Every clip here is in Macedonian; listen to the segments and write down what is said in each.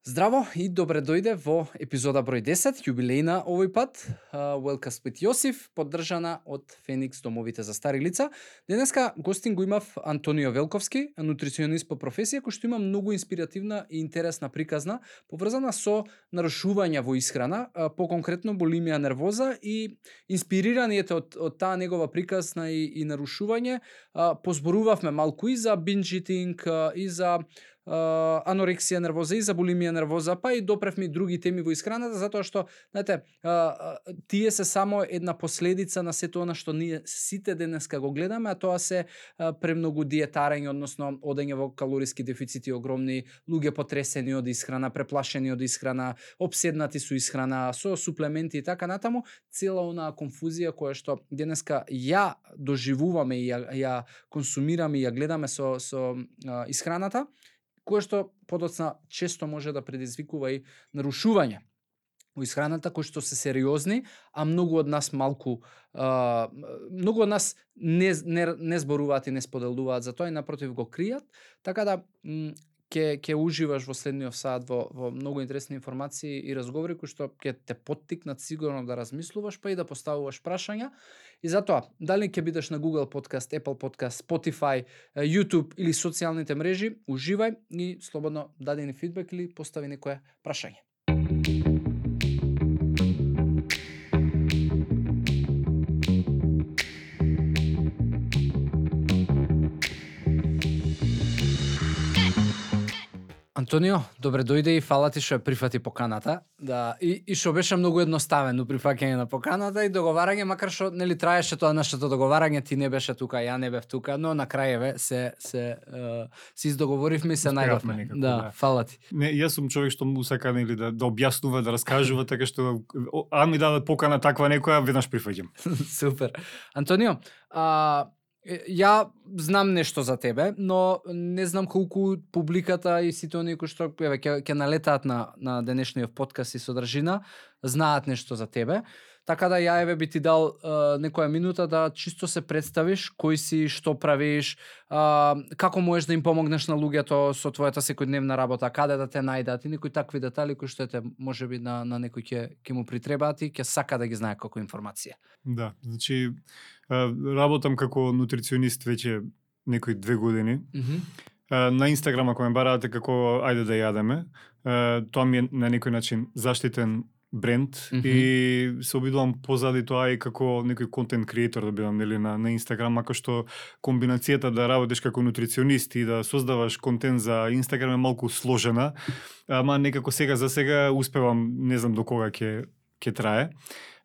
Здраво и добре дојде во епизода број 10, јубилејна овој пат, Велка Welcome with Јосиф, поддржана од Феникс домовите за стари лица. Денеска гостин го имав Антонио Велковски, нутриционист по професија, кој што има многу инспиративна и интересна приказна, поврзана со нарушување во исхрана, по-конкретно булимија нервоза и инспириранијете од, од таа негова приказна и, и нарушување, позборувавме малку и за binge eating, и за анорексија нервоза и за булимија нервоза, па и допревме и други теми во исхраната, затоа што, знаете, тие се само една последица на сето она што ние сите денеска го гледаме, а тоа се премногу диетарење, односно одење во калориски дефицити огромни, луѓе потресени од исхрана, преплашени од исхрана, обседнати со исхрана, со суплементи и така натаму, цела онаа конфузија која што денеска ја доживуваме и ја, ја консумираме и ја гледаме со, со исхраната, кое што подоцна често може да предизвикува и нарушување во исхраната кои што се сериозни, а многу од нас малку а, многу од нас не, не, не зборуваат и не споделуваат за тоа и напротив го кријат, така да ќе ќе уживаш во следниот саат во во многу интересни информации и разговори кои што ќе те поттикнат сигурно да размислуваш па и да поставуваш прашања. И затоа, дали ќе бидеш на Google Podcast, Apple Podcast, Spotify, YouTube или социјалните мрежи, уживај и слободно даде ни фидбек или постави некое прашање. Антонио, добре дојде и фала ти што ја прифати поканата. Да, и, и што беше многу едноставено прифаќање на поканата и договарање, макар што нели траеше тоа нашето договарање, ти не беше тука, ја не бев тука, но на крајеве се се се издоговоривме и се најдовме. Да, да, фала ти. Не, јас сум човек што му сака нели да да објаснува, да раскажува, така што а ми даде покана таква некоја, веднаш прифаќам. Супер. Антонио, а Ја знам нешто за тебе, но не знам колку публиката и сите оние кои што еве ќе ќе налетаат на на денешниот подкаст и содржина, знаат нешто за тебе. Така да ја еве би ти дал е, некоја минута да чисто се представиш, кој си, што правиш, е, како можеш да им помогнеш на луѓето со твојата секојдневна работа, каде да те најдат и некои такви детали кои што те можеби на на некој ќе ќе му притребаат и ќе сака да ги знае како информација. Да, значи работам како нутриционист веќе некои две години. Mm -hmm. На Инстаграм ако ме барате како ајде да јадеме, тоа ми е на некој начин заштитен бренд mm -hmm. и се обидувам позади тоа и како некој контент креатор да бидам нели на на Инстаграм, ако што комбинацијата да работиш како нутриционист и да создаваш контент за Инстаграм е малку сложена, ама некако сега за сега успевам, не знам до кога ќе ќе трае.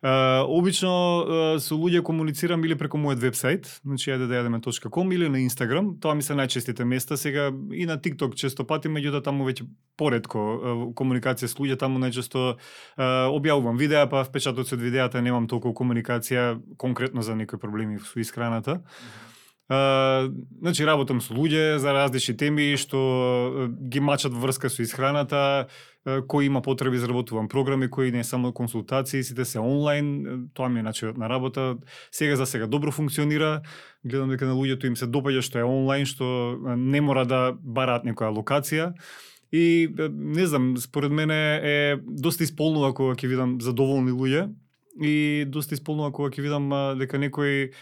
Uh, обично uh, со луѓе комуницирам или преку мојот вебсайт, значи јаде да јадеме.ком или на Инстаграм, тоа ми се најчестите места, сега и на TikTok често пати, меѓутоа таму веќе поредко uh, комуникација со луѓе, таму најчесто објавувам видеа, па впечатоци од видеата немам толку комуникација конкретно за некои проблеми со исхраната. Uh, значи работам со луѓе за различни теми што ги мачат врска со исхраната, кој има потреби изработувам програми кои не само консултации, сите се онлайн, тоа ми е начинот на работа. Сега за сега добро функционира. Гледам дека на луѓето им се допаѓа што е онлайн, што не мора да бараат некоја локација. И не знам, според мене е доста исполнува кога ќе видам задоволни луѓе и доста исполнува кога ќе видам дека некој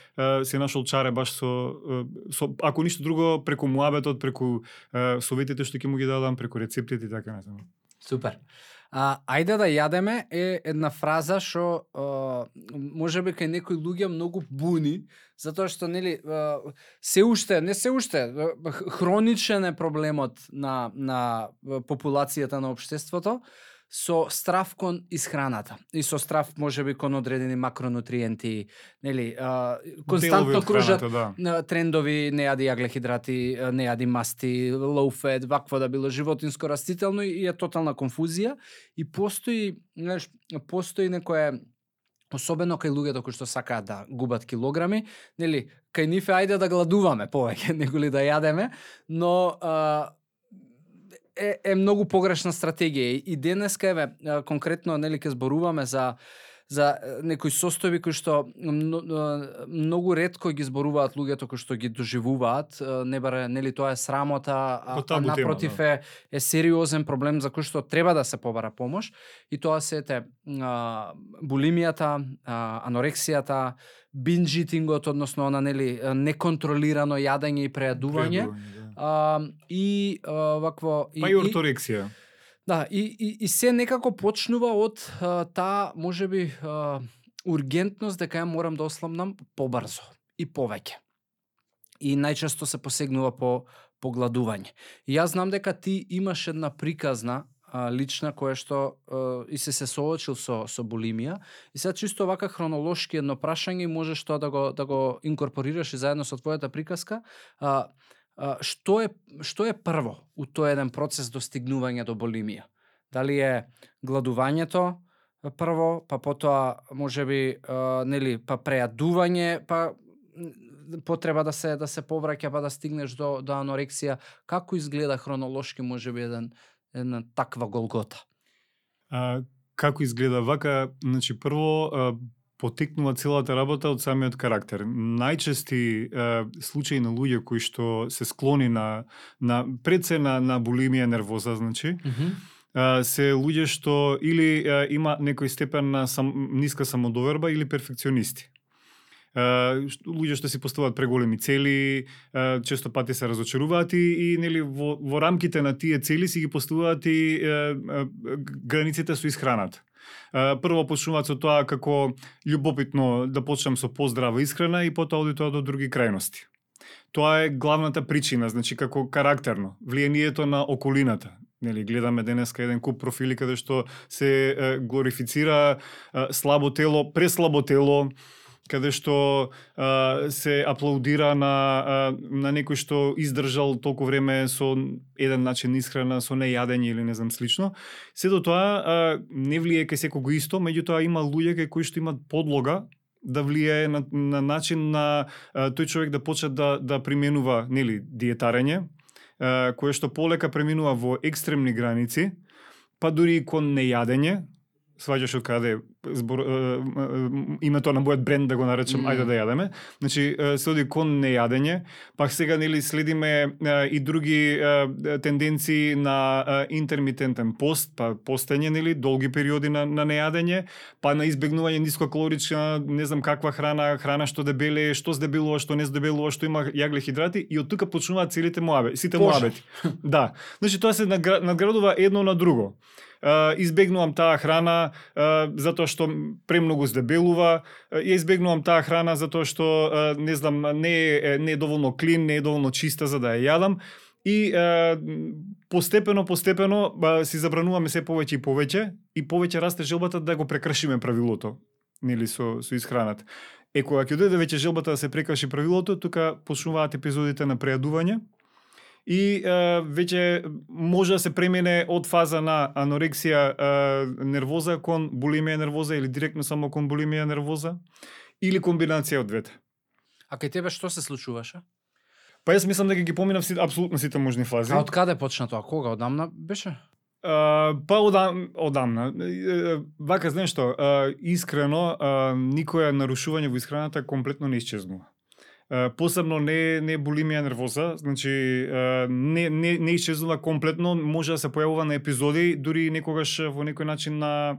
се нашол чаре баш со, со ако ништо друго преку муабетот, преку советите што ќе му ги дадам, преку рецептите и така натаму. Супер. А, ајде да јадеме е една фраза што може би кај некои луѓе многу буни, затоа што нели се уште, не се уште, хроничен е проблемот на на популацијата на општеството со страв кон исхраната и со страв можеби кон одредени макронутриенти, нели, а, константно кружат да. трендови не јади јаглехидрати, не јади масти, low fat, вакво да било животинско растително и е тотална конфузија и постои, знаеш, постои некое особено кај луѓето кои што сакаат да губат килограми, нели, кај нив е ајде да гладуваме повеќе, неголи да јадеме, но а, е, е многу погрешна стратегија и денеска еве конкретно нели ќе зборуваме за за некои состојби кои што многу ретко ги зборуваат луѓето кои што ги доживуваат, не баре нели тоа е срамота, а, а напротив да. е е сериозен проблем за кој што треба да се побара помош и тоа се ете булимијата, анорексијата, binge eatingот, односно на нели неконтролирано јадење и преадување. Да. А, и а, вакво и, па и орторексија. Да, и, и, и се некако почнува од а, таа, можеби, а, ургентност дека ја морам да осламнам побрзо и повеќе. И најчесто се посегнува по погладување. И јас знам дека ти имаш една приказна а, лична која што а, и се се соочил со со булимија и сега чисто вака хронолошки едно прашање можеш тоа да го да го инкорпорираш и заедно со твојата приказка а, што е што е прво у тој еден процес достигнување до болимија? Дали е гладувањето прво, па потоа можеби нели па преадување, па потреба да се да се повраќа па да стигнеш до до анорексија. Како изгледа хронолошки можеби еден една таква голгота? А, како изгледа вака, значи прво потекнува целата работа од самиот карактер. Најчести е, случаи на луѓе кои што се склони на на се на на булимија нервоза, значи, mm -hmm. се луѓе што или има некој степен на сам, ниска самодоверба или перфекционисти. Луѓе што си поставуваат преголеми цели, често пати се разочаруваат и, и нели во, во рамките на тие цели си ги поставуваат и границите со исхраната прво почнуваат со тоа како љубопитно да почнам со поздрава искрена и потоа оди тоа до други крајности. Тоа е главната причина, значи како карактерно, влијанието на околината. Нели гледаме денеска еден куп профили каде што се е, глорифицира е, слабо тело, преслабо тело, каде што а, се аплаудира на, а, на некој што издржал толку време со еден начин исхрана, со нејадење или не знам слично. Се до тоа а, не влие кај секого исто, меѓутоа има луѓе кај кои што имат подлога да влијае на, на начин на а, тој човек да почне да, да применува нели, диетарење, а, кое што полека преминува во екстремни граници, па дури и кон нејадење, сваѓаш од каде збор, името на мојот бренд да го наречам mm. ајде да јадеме. Значи се оди кон нејадење, пак сега нели следиме и други тенденции на интермитентен пост, па постење нели долги периоди на на нејадење, па на избегнување нискокалорична, не знам каква храна, храна што дебеле, што здебелува, што не здебелува, што има јаглехидрати и од тука почнуваат целите моабе, сите моабети. да. Значи тоа се надградува едно на друго избегнувам таа храна затоа што премногу здебелува, ја избегнувам таа храна затоа што не знам не е не е доволно клин, не е доволно чиста за да ја јадам. И постепено постепено си забрануваме се повеќе и повеќе и повеќе расте желбата да го прекршиме правилото нели со со исхраната. Е кога ќе дојде веќе желбата да се прекрши правилото, тука почнуваат епизодите на преадување и е, веќе може да се премине од фаза на анорексија е, нервоза кон булимија нервоза или директно само кон булимија нервоза или комбинација од двете. А кај тебе што се случуваше? Па јас мислам дека ги поминав си, апсолутно сите можни фази. А од каде почна тоа? Кога? Одамна беше? Uh, па одам, одамна. Вака, знаеш што, uh, искрено, uh, никоја нарушување во исхраната комплетно не исчезнува посебно не не булимија нервоза, значи не не не исчезнува комплетно, може да се појавува на епизоди, дури некогаш во некој начин на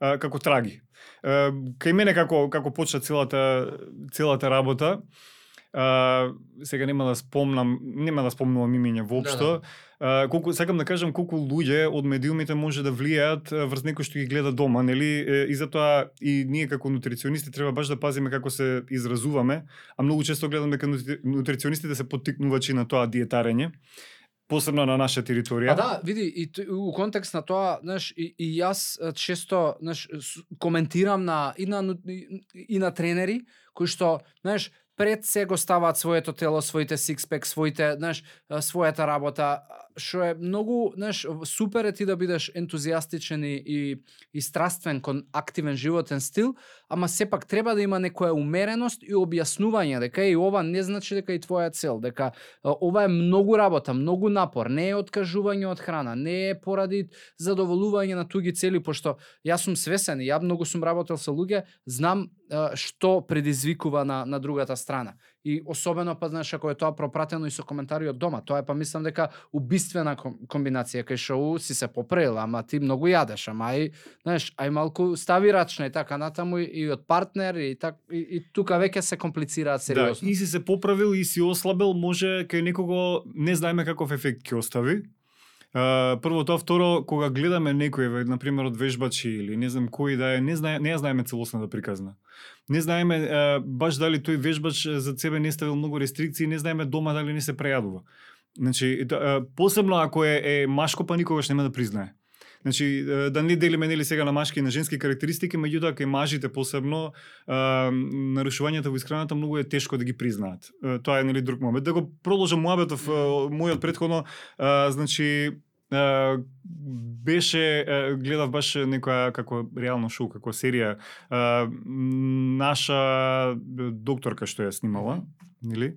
како траги. Кај мене како како почна целата целата работа, сега нема да спомнам, нема да спомнувам имиња воопшто. Да, да. Колку сакам да кажам колку луѓе од медиумите може да влијаат врз некој што ги гледа дома, нели? И затоа и ние како нутриционисти треба баш да пазиме како се изразуваме, а многу често гледам дека нутриционистите се поттикнувачи на тоа диетарење посебно на наша територија. А да, види, и у контекст на тоа, знаеш, и, и јас често, знаеш, коментирам на и на и на тренери кои што, знаеш, пред се го ставаат своето тело, своите сикспек, своите, знаеш, својата работа што е многу, знаеш, супер е ти да бидеш ентузијастичен и, и, и страствен кон активен животен стил, ама сепак треба да има некоја умереност и објаснување дека и ова не значи дека и твоја цел, дека ова е многу работа, многу напор, не е откажување од храна, не е поради задоволување на туги цели, пошто јас сум свесен и ја многу сум работел со луѓе, знам што предизвикува на, на другата страна. И особено па знаеш ако е тоа пропратено и со коментари од дома, тоа е па мислам дека убиствена комбинација кај шоу си се поправила, ама ти многу јадеш, ама ај, знаеш, ај малку стави рачна и така натаму и, и од партнер и так и, и тука веќе се комплицираат да, сериозно. Да, и си се поправил и си ослабел, може кај некого не знаеме каков ефект ќе остави, Uh, прво тоа, второ, кога гледаме некој, на пример од вежбачи или не знам кој да е, не, знае, не ја знаеме целосната приказна. Не знаеме баш дали тој вежбач за себе не ставил многу рестрикции, не знаеме дома дали не се прејадува. Значи, да, посебно ако е, е машко, па никогаш нема да признае. Значи, да не делиме нели сега на машки и на женски карактеристики, меѓутоа кај мажите посебно, а, нарушувањата во исхраната многу е тешко да ги признаат. Тоа е нели друг момент. Да го продолжам муабетов мојот предходно, а, значи беше гледав баш некоја како реално шоу, како серија наша докторка што ја снимала, нели?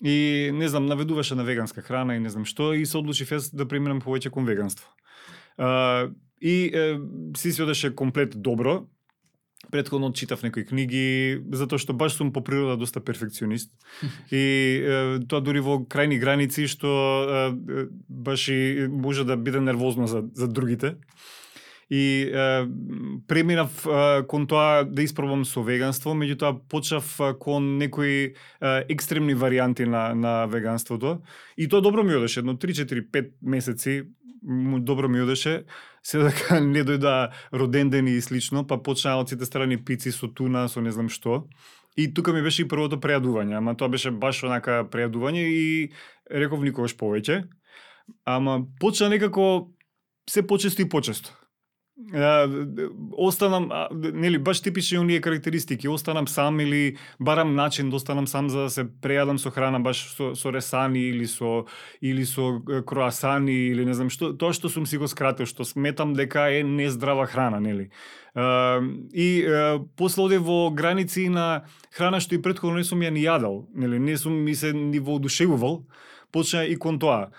И не знам, наведуваше на веганска храна и не знам што и се одлучив јас да преминам повеќе кон веганство. И uh, си се одеше комплет добро, Предходно читав некои книги, затоа што баш сум по природа доста перфекционист. И е, тоа дури во крајни граници што е, баш и може да биде нервозно за, за другите. И е, преминав е, кон тоа да испробам со веганство, меѓутоа почнав кон некои е, екстремни варианти на, на веганството. И тоа добро ми одеше, едно 3-4-5 месеци добро ми одеше, се дека не дојда роден ден и слично, па почнаа од сите страни пици со туна, со не знам што. И тука ми беше и првото прејадување, ама тоа беше баш онака прејадување и реков никогаш повеќе. Ама почна некако се почесто и почесто останам нели баш типични оние карактеристики, останам сам или барам начин да останам сам за да се прејадам со храна баш со, со ресани или со или со круасани или не знам што, тоа што сум си го скратил, што сметам дека е нездрава храна, нели. и после оде во граници на храна што и претходно не сум ја ни јадал, нели, не сум ми се ни воодушевувал, почна и кон тоа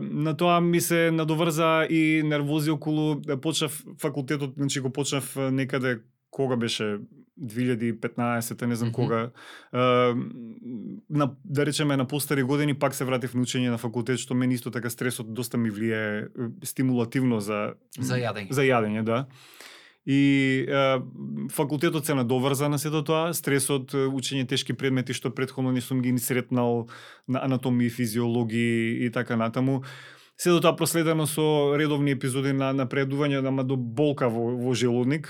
на тоа ми се надоврза и нервози околу почнав факултетот, значи го почнав некаде кога беше 2015 не знам mm -hmm. кога на да речеме на постари години пак се вратив на учење на факултет што мене исто така стресот доста ми влие стимулативно за за јадење. За јадење, да. И е, факултетот се надоврза на сето тоа, стресот, учење тешки предмети што претходно не сум ги ни сретнал на анатомија, физиологија и така натаму. Се до тоа проследено со редовни епизоди на напредување, ама до болка во, во желудник.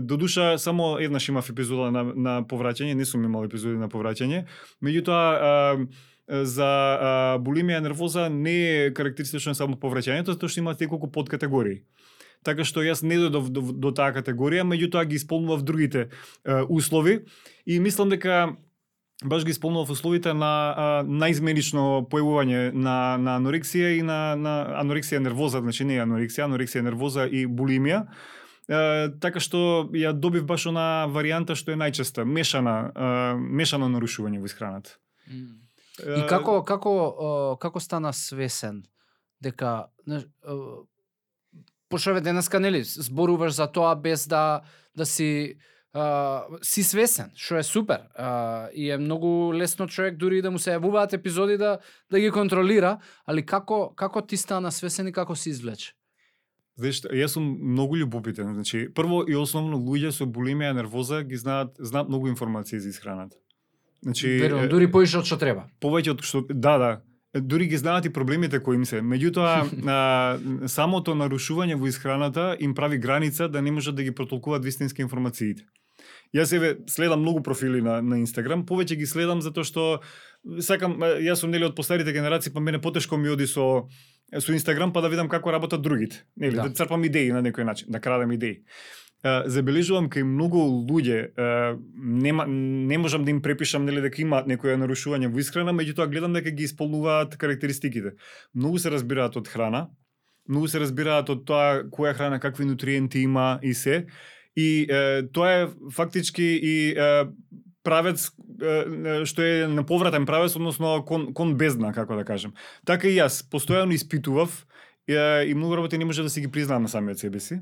До душа само еднаш имав епизода на, на повраќање, не сум имал епизоди на повраќање. Меѓутоа, за булимија нервоза не е карактеристично само повраќањето, затоа што има неколку подкатегории така што јас не дојдов до, до, до таа категорија, меѓутоа ги исполнував другите е, услови и мислам дека баш ги исполнував условите на наизменично појавување на, на анорексија и на, на анорексија нервоза, значи не анорексија, анорексија нервоза и булимија. Е, така што ја добив баш она варијанта што е најчеста, мешана, е, мешано нарушување во исхраната. И како како како стана свесен дека пошто ве денеска нели зборуваш за тоа без да да си а, си свесен, што е супер. А, и е многу лесно човек дури да му се јавуваат епизоди да да ги контролира, али како како ти стана свесен и како се извлече? Знаеш, јас сум многу љубопитен. Значи, прво и основно луѓе со булимија нервоза ги знаат знаат многу информации за исхраната. Значи, Верувам, дури поише од што треба. Повеќе од што да, да, дури ги знаат и проблемите кои им се. Меѓутоа, а, самото нарушување во исхраната им прави граница да не можат да ги протолкуваат вистински информациите. Јас еве следам многу профили на на Инстаграм, повеќе ги следам затоа што сакам јас сум нели од постарите генерации, па мене потешко ми оди со со Инстаграм па да видам како работат другите. Нели, да, да црпам идеи на некој начин, да крадам идеи забележувам кај многу луѓе нема не можам да им препишам нели дека имаат некоја нарушување во исхрана, меѓутоа гледам дека ги исполнуваат карактеристиките. Многу се разбираат од храна, многу се разбираат од тоа која храна какви нутриенти има и се. И е, тоа е фактички и е, правец е, што е на повратен правец, односно кон, кон бездна, како да кажем. Така и јас постојано испитував е, и многу работи не може да си ги признаам на самиот себе си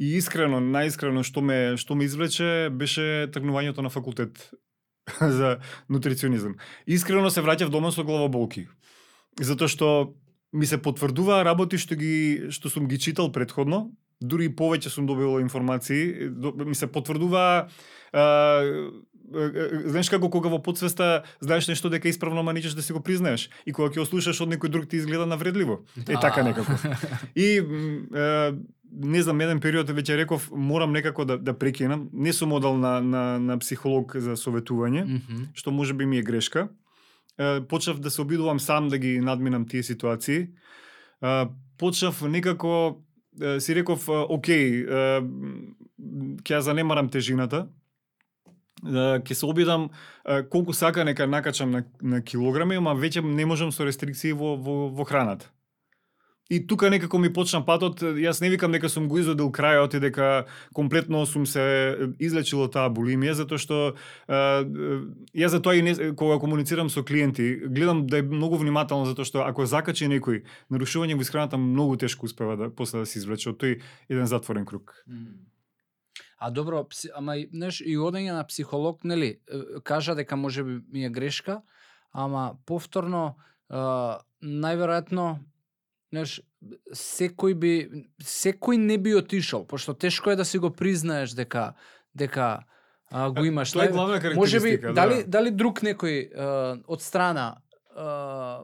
И искрено, наискрено што ме што ме извлече беше тргнувањето на факултет за нутриционизам. Искрено се враќав дома со главоболки. Затоа што ми се потврдуваа работи што ги што сум ги читал предходно, дури и повеќе сум добил информации, ми се потврдуваа знаеш како кога во подсвеста знаеш нешто дека исправно ма да си го признаеш и кога ќе ослушаш од некој друг ти изгледа навредливо. Е така некако. И не знам, еден период веќе реков, морам некако да, да прекинам. Не сум одал на, на, на психолог за советување, mm -hmm. што може би ми е грешка. Е, почнав да се обидувам сам да ги надминам тие ситуации. Е, почнав некако, е, си реков, окей, е, ќе ја занемарам тежината, ќе се обидам колку сака нека накачам на, на килограми, ама веќе не можам со рестрикции во, во, во храната. И тука некако ми почна патот, јас не викам дека сум го изодил крајот и дека комплетно сум се излечил од таа булимија, затоа што јас за тоа и не, кога комуницирам со клиенти, гледам да е многу внимателно затоа што ако закачи некој нарушување во исхраната многу тешко успева да после да се извлече од тој еден затворен круг. А добро, ама знаеш и одење на психолог, нели, кажа дека може би ми е грешка, ама повторно најверојатно знаеш, секој би секој не би отишол, пошто тешко е да си го признаеш дека дека а, го имаш. Тоа е главна карактеристика. Може би да. дали дали друг некој а, од страна а,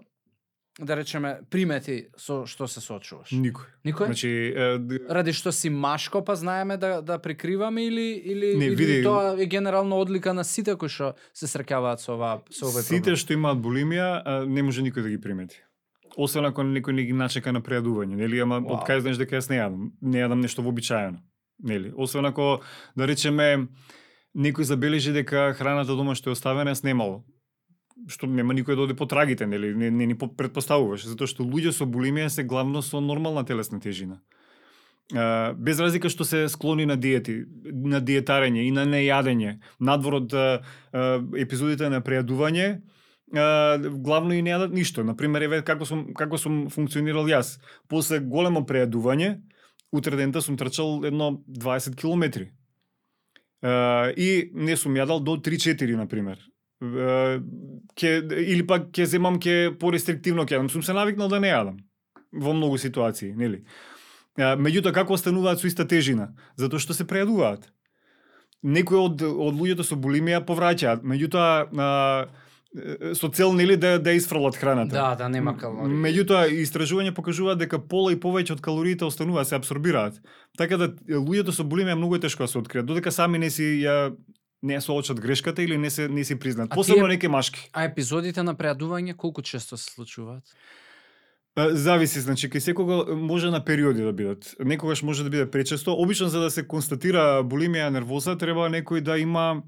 да речеме примети со што се соочуваш? Никој. Никој? Значи, е, ради што си машко па знаеме да да прикриваме или или, Не, или види- тоа е генерално одлика на сите кои што се среќаваат со ова со овој сите проблем? што имаат булимија, не може никој да ги примети. Освен ако некој не ги начека на преадување, нели? Ама Вау. од кај знаеш дека јас не јадам, не јадам нешто вообичаено, нели? Освен ако да речеме некој забележи дека храната дома што е оставена е снемало што нема никој да оде по трагите, нели? Не, не ни по- предпоставуваш, затоа што луѓе со булимија се главно со нормална телесна тежина. А, без разлика што се склони на диети, на диетарење и на нејадење, надвор од а, епизодите на преадување, а, главно и не јадат ништо. Например, еве како сум како сум функционирал јас. После големо преадување, утре дента сум трчал едно 20 километри. И не сум јадал до 3-4 на пример. Ке, или пак ќе земам ке порестриктивно ќе јадам. Сум се навикнал да не јадам во многу ситуации, нели? Меѓутоа како остануваат со иста тежина? Затоа што се прејадуваат. Некои од од луѓето со булимија повраќаат, меѓутоа со цел нели да да исфрлат храната. Да, да нема калории. Меѓутоа истражување покажуваат дека пола и повеќе од калориите остануваат, се абсорбираат. Така да луѓето со булимија многу е тешко да се откријат, додека сами не си ја не соочат грешката или не се не си признаат. Посебно неки машки. А епизодите на преадување колку често се случуваат? Зависи, значи кај секога може на периоди да бидат. Некогаш може да биде пречесто. Обично за да се констатира булимија нервоза треба некој да има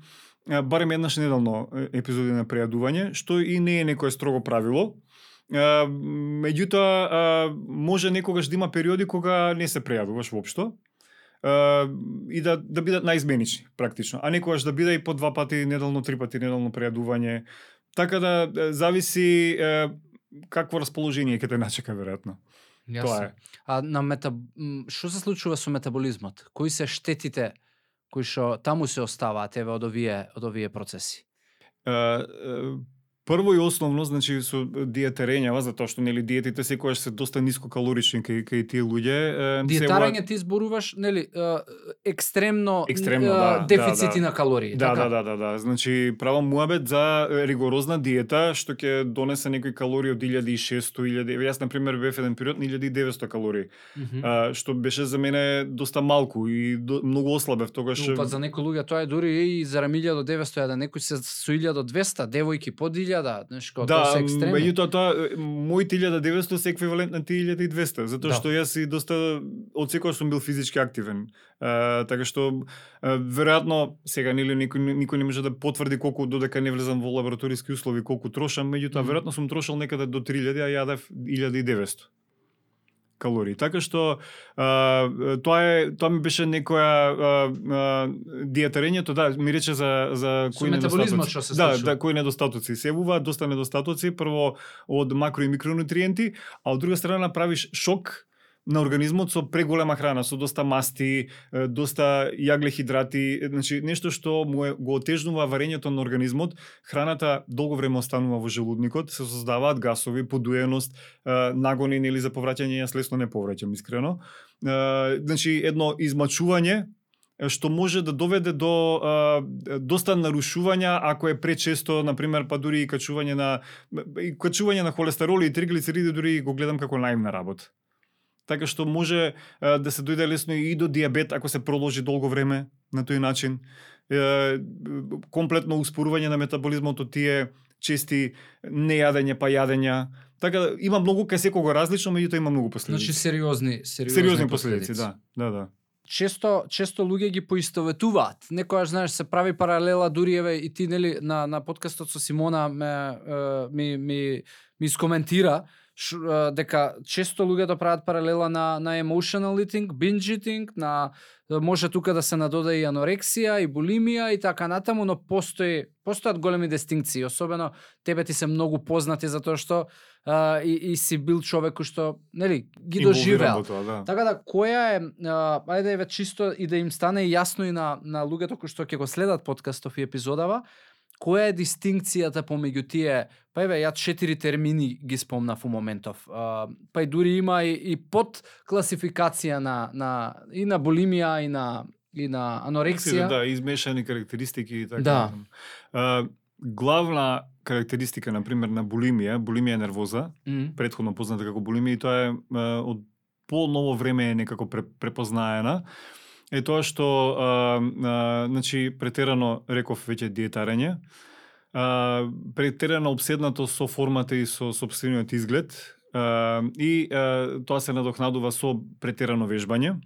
барем еднаш неделно епизоди на прејадување, што и не е некое строго правило. Меѓутоа може некогаш да има периоди кога не се прејадуваш воопшто. И да да бидат наизменични практично, а некогаш да биде и по два пати неделно, три пати неделно прејадување. Така да зависи е, какво расположение ќе те начека веројатно. Тоа е. А на мета што се случува со метаболизмот? Кои се штетите кои што таму се оставаат еве од овие од овие процеси? Uh, uh Прво и основно, значи со диетарењава, затоа што нели диетите секогаш се доста ниско калорични кај кај тие луѓе. е, Диетарење ти зборуваш, нели, екстремно, Екстремно, е, да, дефицити да, да. на калории, Да, така? да, да, да, да. Значи правам муабет за ригорозна диета што ќе донесе некои калории од 1600, 1000. Јас на пример бев еден период на 1900 калории, Мгм. а, што беше за мене доста малку и до, многу ослабев тогаш. Па за некои луѓе тоа е дури и за 1900, да некои се со 1200, девојки под 1000, 1000, знаеш, како Да, тоа се екстреми. меѓутоа тоа е, моите 1900 се еквивалент на тие 1200, затоа Да. што јас и доста од секој сум бил физички активен. А, така што а, веројатно сега нели никој никој не може да потврди колку додека не влезам во лабораториски услови колку трошам, меѓутоа веројатно сум трошал некаде до 3000, а јадев 1900 калории. Така што а, тоа е тоа ми беше некоја а, а, диетарењето, да, ми рече за за кои недостатоци. што се Да, да, кои недостатоци се явуваат, доста недостатоци, прво од макро и микронутриенти, а од друга страна правиш шок на организмот со преголема храна, со доста масти, доста јаглехидрати, значи нешто што му е, го отежнува варењето на организмот, храната долго време останува во желудникот, се создаваат гасови, подуеност, нагони или за повраќање, јас лесно не повраќам искрено. Значи едно измачување што може да доведе до а, доста нарушувања ако е пречесто, на пример, па дури и качување на и качување на холестерол и триглицериди дури го гледам како наивна работа. Така што може а, да се дојде лесно и до диабет ако се продолжи долго време на тој начин. Е, комплетно успорување на метаболизмот од тие чести нејадење па јадења. Така има многу кај секого различно, меѓутоа има многу последици. Значи сериозни, сериозни, сериозни последици, да, да, да. често често луѓе ги поистоветуваат. Некојаш знаеш се прави паралела дури еве и ти нели на на подкастот со Симона ме е, ми ми ми искоментира ш, дека често луѓето прават паралела на на emotional eating, binge eating, на може тука да се надода и анорексија и булимија и така натаму, но постои постојат големи дистинкции, особено тебе ти се многу познати затоа што а, и, и си бил човек кој што нели ги доживеал. тоа, да. Така да, која е, а, ајде еве чисто и да им стане јасно и на, на луѓето кои што ќе го следат подкастов и епизодава, која е дистинкцијата помеѓу тие, па еве ја четири термини ги спомнав у моментов. А, па и дури има и, и под класификација на, на и на булимија и на и на анорексија. Да, измешани карактеристики и така. Да. А, главна карактеристика, на пример, на булимија, булимија нервоза, Мгм. предходно позната како булимија, и тоа е од по-ново време е некако пре, препознаена, е тоа што а, а, значи претерано реков веќе диетарење, а, претерано обседнато со формата и со собствениот изглед. А, и а, тоа се надокнадува со претерано вежбање.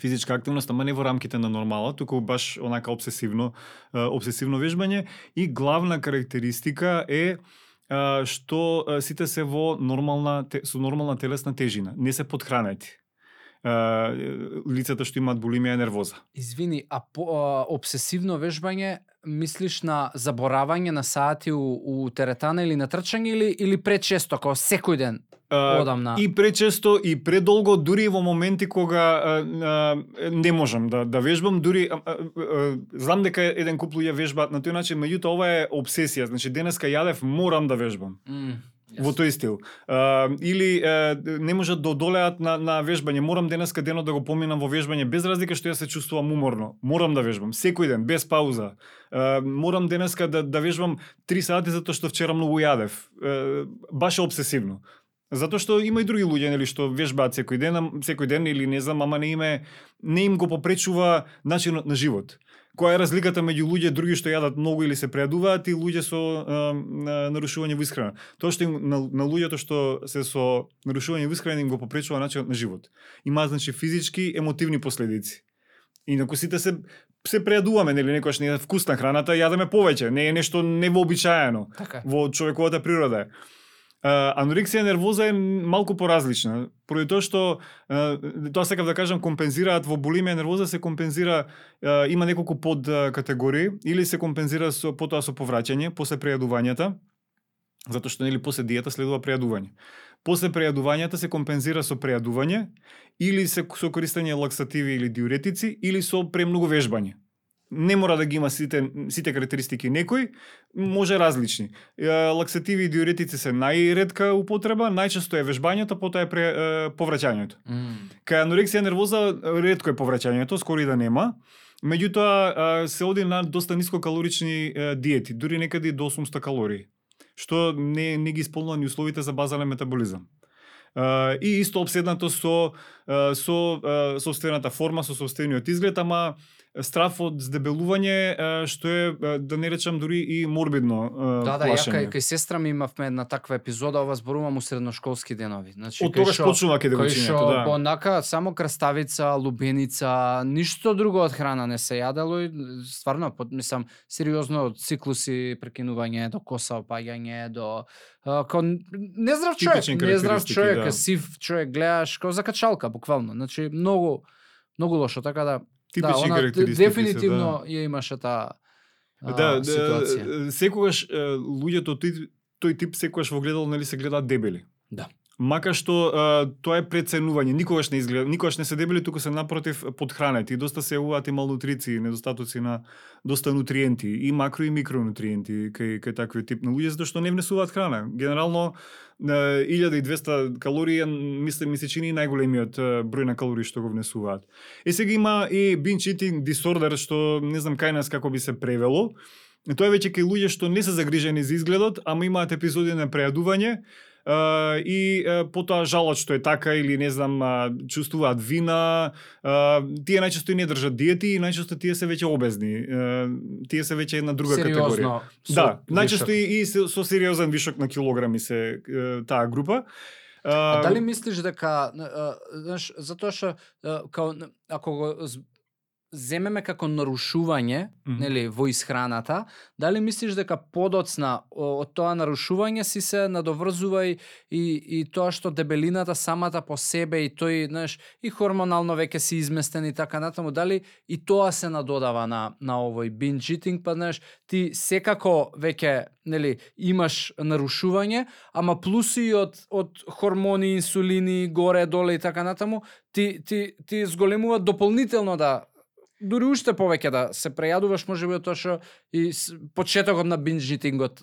Физичка активност, ама не во рамките на нормала, туку баш онака обсесивно, а, обсесивно вежбање. И главна карактеристика е а, што сите се во нормална со нормална телесна тежина, не се подхранети. Лицата што имаат булимија и нервоза. Извини, а, по, а обсесивно вежбање мислиш на заборавање на сати у, у теретана или на трчање или или пречесто како секој ден А, одам на И пречесто и предолго, дури во моменти кога а, а, не можам да да вежбам, дури а, а, а, знам дека еден куп луѓе вежбаат на тој начин, меѓутоа ова е обсесија, значи денеска јадев, морам да вежбам. М, Во тој стил. А, или а, не можат да одолеат на, на вежбање. Морам денеска денот да го поминам во вежбање, без разлика што ја се чувствувам уморно. Морам да вежбам, секој ден, без пауза. А, морам денеска да, да вежбам 3 сати затоа што вчера многу јадев. А, баш е обсесивно. Затоа што има и други луѓе нели што вежбаат секој ден, секој ден или не знам, ама не име не им го попречува начинот на живот. Која е разликата меѓу луѓе други што јадат многу или се преадуваат и луѓе со а, нарушување во исхрана? Тоа што им, на, на луѓето што се со нарушување во исхрана им го попречува начинот на живот. Има значи физички, емотивни последици. Инаку сите се се преадуваме, нели некојаш не е вкусна храната, јадеме повеќе, не е нешто невообичаено така. во човековата природа. Uh, анорексија нервоза е малку поразлична, поради тоа што тоа сакав да кажам компензираат во булимија нервоза се компензира има неколку под категории или се компензира со потоа со повраќање после прејадувањата затоа што нели после диета следува прејадување. После прејадувањата се компензира со прејадување или се со користење лаксативи или диуретици или со премногу вежбање не мора да ги има сите сите карактеристики некој, може различни. Лаксативи и диуретици се најредка употреба, најчесто е вежбањето, потоа е пре, е, повраќањето. М, Кај анорексија нервоза ретко е повраќањето, скоро и да нема. Меѓутоа се оди на доста нискокалорични диети, дури некаде до 800 калории, што не не ги исполнува ни условите за базален метаболизам. Uh, и исто обседнато со uh, со uh, собствената форма, со собствениот изглед, ама страф од здебелување што е да не речам дури и морбидно Да, да, плашење. ја кај, кај сестра ми имавме една таква епизода, ова зборувам у средношколски денови. Значи, Од тогаш почнува да чинете, што да. онака само краставица, лубеница, ништо друго од храна не се јадело и стварно под мислам сериозно од циклуси прекинување до коса опаѓање до а, кон нездрав човек, нездрав човек, да. сив човек гледаш како закачалка буквално. Значи многу многу лошо, така да Типични да, карактеристики дефинитивно ја имаше таа да, да, ситуација. секогаш е, луѓето тој, тој тип секогаш во гледало нели се гледаат дебели. Да. Мака што а, тоа е преценување, никогаш не изгледа, никогаш не се дебели, туку се напротив подхранети. Доста се јавуваат и малнутриции, недостатоци на доста нутриенти, и макро и микронутриенти кај кај такви тип на луѓе затоа што не внесуваат храна. Генерално 1200 калории мислам ми се чини најголемиот број на калории што го внесуваат. Е сега има и binge eating disorder што не знам кај нас како би се превело. Тоа е веќе кај луѓе што не се загрижени за изгледот, ама имаат епизоди на прејадување, и потоа жалат што е така или не знам чувствуваат вина. Тие најчесто и не држат диети и најчесто тие се веќе обезни. Тие се веќе една друга категорија. Сериозно. со да најчесто и, и со, сериозен вишок на килограми се таа група. А uh, дали мислиш дека, а, знаеш, затоа што а, као ако го земеме како нарушување, Мгм. нели, во исхраната, дали мислиш дека подоцна од тоа нарушување си се надоврзува и, и, и тоа што дебелината самата по себе и тој, знаеш, и хормонално веќе си изместен и така натаму, дали и тоа се надодава на на овој binge eating, па знаеш, ти секако веќе нели имаш нарушување, ама плюс и од од хормони, инсулини, горе доле и така натаму, ти ти ти зголемува дополнително да дури уште повеќе да се прејадуваш можеби од тоа што и почетокот на binge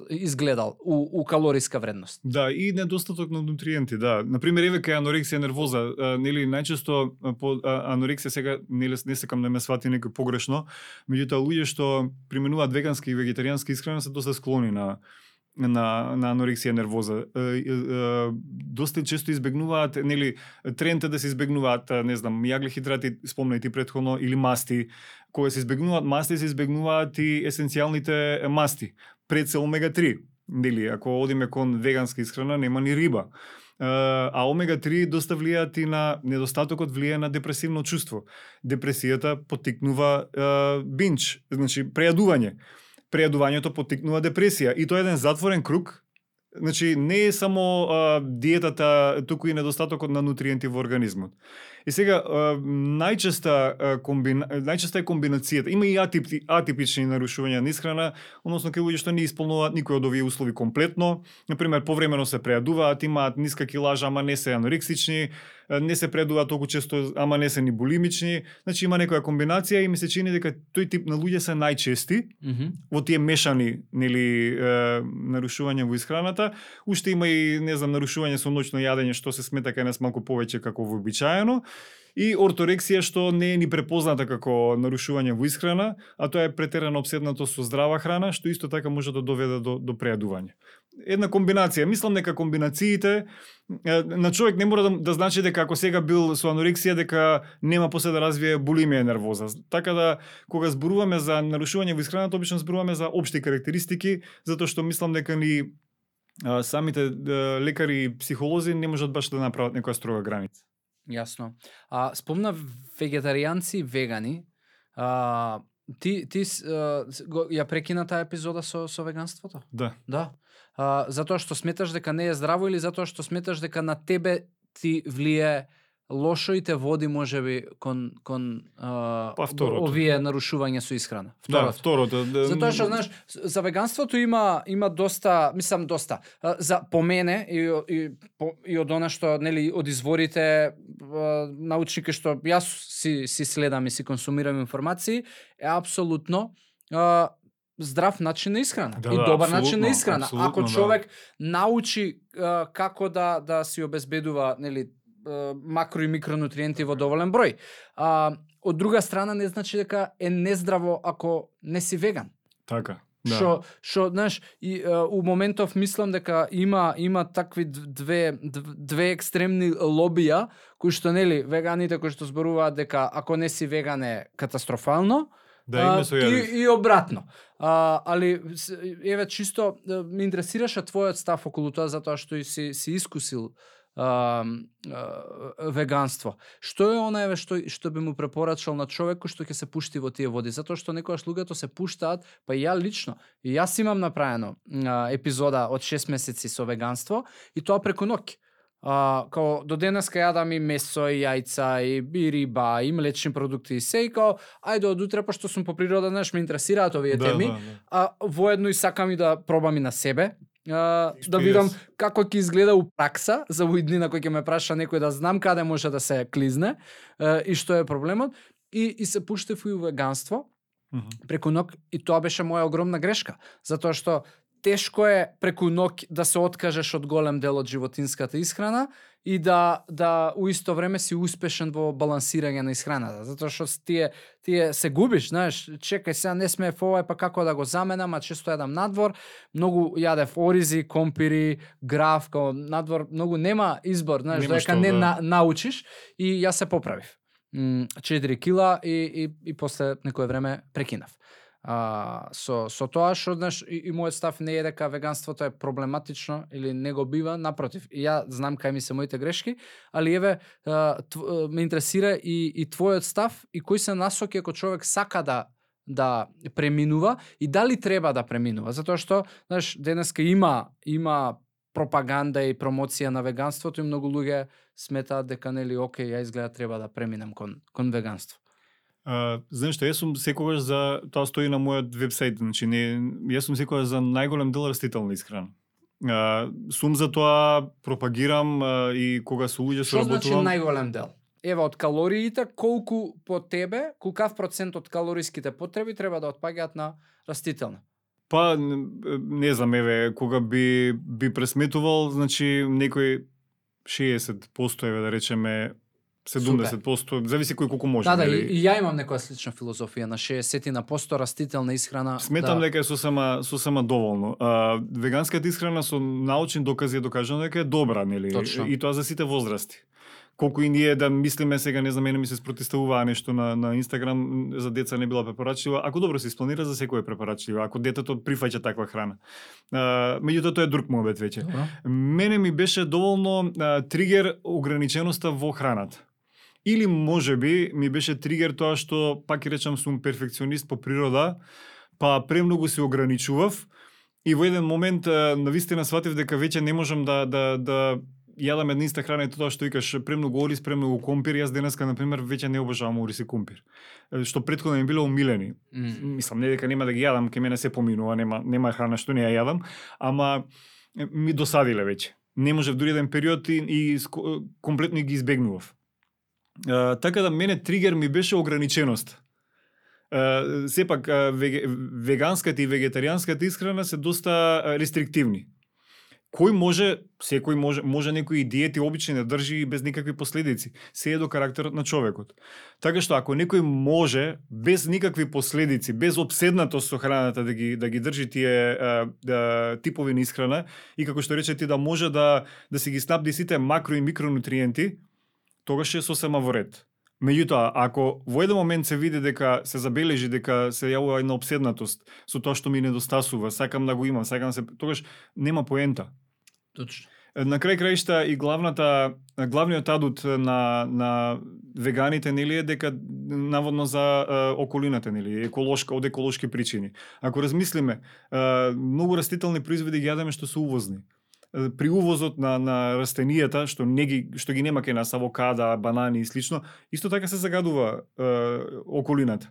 изгледал у, у калориска вредност. Да, и недостаток на нутриенти, да. Например, еве кај анорексија нервоза, а, нели најчесто по а, анорексија сега нели не сакам да ме свати некој погрешно, меѓутоа луѓе што применуваат вегански и вегетаријански исхрана се доста склони на на на анорексија нервоза. Е, е, е, доста често избегнуваат, нели, тренд да се избегнуваат, не знам, јаглехидрати, спомнај ти претходно, или масти. Кога се избегнуваат масти, се избегнуваат и есенцијалните масти, пред се омега 3. Нели, ако одиме кон веганска исхрана, нема ни риба. А омега 3 доста влијаат и на недостатокот влијае на депресивно чувство. Депресијата потикнува е, бинч, значи прејадување. Прејадувањето потикнува депресија и тоа е еден затворен круг. Значи не е само а, диетата, туку и недостатокот на нутриенти во организмот. И сега најчеста комбина, најчеста е комбинацијата. Има и атипи, атипични нарушувања на исхрана, односно кај луѓе што не исполнуваат никој од овие услови комплетно. Например, повремено се прејадуваат, имаат ниска килажа, ама не се анорексични, не се прејадуваат толку често, ама не се ни булимични. Значи има некоја комбинација и ми се чини дека тој тип на луѓе се најчести Мгм. во тие мешани нели е, нарушувања во исхраната, уште има и не знам нарушување со ноќно јадење што се смета кај нас малку повеќе како вообичаено и орторексија што не е ни препозната како нарушување во исхрана, а тоа е претерано обседнато со здрава храна што исто така може да доведе до до прејадување. Една комбинација, мислам дека комбинациите на човек не мора да, да значи дека ако сега бил со анорексија дека нема после да развие булимија нервоза. Така да кога зборуваме за нарушување во исхраната, обично зборуваме за општи карактеристики, затоа што мислам дека ни самите лекари и психолози не можат баш да направат некоја строга граница. Јасно. А спомна вегетаријанци и вегани. А, ти ти а, ја прекина таа епизода со со веганството? Да. Да. А, затоа што сметаш дека не е здраво или затоа што сметаш дека на тебе ти влие лошо и те води можеби кон кон а, Па, второто. овие нарушувања со исхрана. Да, второто. Да, Затоа што знаеш, за веганството има има доста, мислам доста. За по мене и и по, и од она што нели од изворите а, научни кај што јас си си следам и си консумирам информации, е апсолутно а, здрав начин на исхрана Да, и да, добар начин на исхрана. Ако да. човек научи а, како да да си обезбедува нели макро и микронутриенти во доволен број. А, од друга страна не значи дека е нездраво ако не си веган. Така. Да. Што што знаеш и а, у моментов мислам дека има има такви две дв- две екстремни лобија кои што нели веганите кои што зборуваат дека ако не си веган е катастрофално, Да, а, и, и обратно. А, али еве чисто ме интересираше твојот став околу тоа затоа што и си си искусил а, а, веганство. Што е она еве што што би му препорачал на човек кој што ќе се пушти во тие води, затоа што некогаш луѓето се пуштаат, па и ја лично, и јас имам направено а, епизода од 6 месеци со веганство и тоа преку ноќ. А, као до денеска јадам и месо, и јајца, и, и риба, и млечни продукти, и се, и као, ајде од утре, пошто сум по природа, знаеш, ме интересираат овие Да, теми, да, да. а воедно и сакам и да пробам и на себе, а, да видам како ќе изгледа у пракса, за овој днина кој ќе ме праша некој да знам каде може да се клизне а, и што е проблемот. И, и се пуштев и у веганство Мгм. преку ног и тоа беше моја огромна грешка, затоа што тешко е преку ног да се откажеш од голем дел од животинската исхрана и да да у исто време си успешен во балансирање на исхраната, затоа што тие тие се губиш, знаеш, чекај сега не сме овај па како да го заменам, а често јадам надвор, многу јадев оризи, компири, граф, као надвор многу нема избор, знаеш, Нема дека што, не да. на, научиш и јас се поправив. М, 4 кила и, и, и после некое време прекинав. А, со, со тоа што знаеш и, и мојот став не е дека веганството е проблематично или не го бива, напротив. И ја знам кај ми се моите грешки, али еве а, тв, ме интересира и, и твојот став и кои се насоки ако човек сака да да преминува и дали треба да преминува, затоа што знаеш денеска има има пропаганда и промоција на веганството и многу луѓе сметаат дека нели окей, ја изгледа треба да преминам кон кон веганство. А, знаеш што, јас сум секогаш за тоа стои на мојот вебсайт, значи не јас сум секогаш за најголем дел растителна исхрана. А, сум за тоа, пропагирам а, и кога со луѓе Што значи соработувам. најголем дел? Ева од калориите, колку по тебе, колкав процент од калориските потреби треба да отпаѓаат на растителна? Па не знам, еве, кога би би пресметувал, значи некој 60% еве да речеме 70%, зависи кој колку може. Да, да, и, и ја имам некоја слична филозофија на 60 на посто растителна исхрана. Сметам да. дека е сосема сосема доволно. А, веганската исхрана со научни докази е докажано дека е добра, нели? Точно. И тоа за сите возрасти. Колку и ние да мислиме сега, не знам, мене ми се спротиставуваа нешто на на Инстаграм за деца не била препорачлива. Ако добро се испланира за секој е препорачлива, ако детето прифаќа таква храна. А, меѓутоа тоа е друг муабет веќе. Мене ми беше доволно а, тригер ограниченоста во храната. Или може би ми беше тригер тоа што пак ќе речам сум перфекционист по природа, па премногу се ограничував и во еден момент навистина сватив дека веќе не можам да да да јадам една иста храна и тоа што викаш премногу ориз, премногу компир, јас денеска на пример веќе не обожавам ориз и компир. Што претходно ми биле умилени. М. Мислам не дека нема да ги јадам, ке мене се поминува, нема нема храна што не ја јадам, ама ми досадиле веќе. Не можев дури еден период и, и комплетно ги избегнував. А, така да мене тригер ми беше ограниченост. Uh, сепак uh, веге, веганската и вегетаријанската исхрана се доста uh, рестриктивни. Кој може, секој може, може некои диети обични да држи без никакви последици. Се е до карактерот на човекот. Така што ако некој може без никакви последици, без обседнатост со храната да ги да ги држи тие а, да, типови на исхрана и како што рече ти да може да да си ги снабди сите макро и микронутриенти, тогаш е сосема во ред. Меѓутоа, ако во еден момент се види дека се забележи дека се јавува една обседнатост со тоа што ми недостасува, сакам да го имам, сакам да се тогаш нема поента. Точно. На крај краишта и главната главниот адут на на веганите нели е дека наводно за е, околината нели еколошка од еколошки причини. Ако размислиме, е, многу растителни производи ги јадеме што се увозни. При увозот на на растенијата што не ги што ги нема кај нас авокада, банани и слично, исто така се загадува е, околината.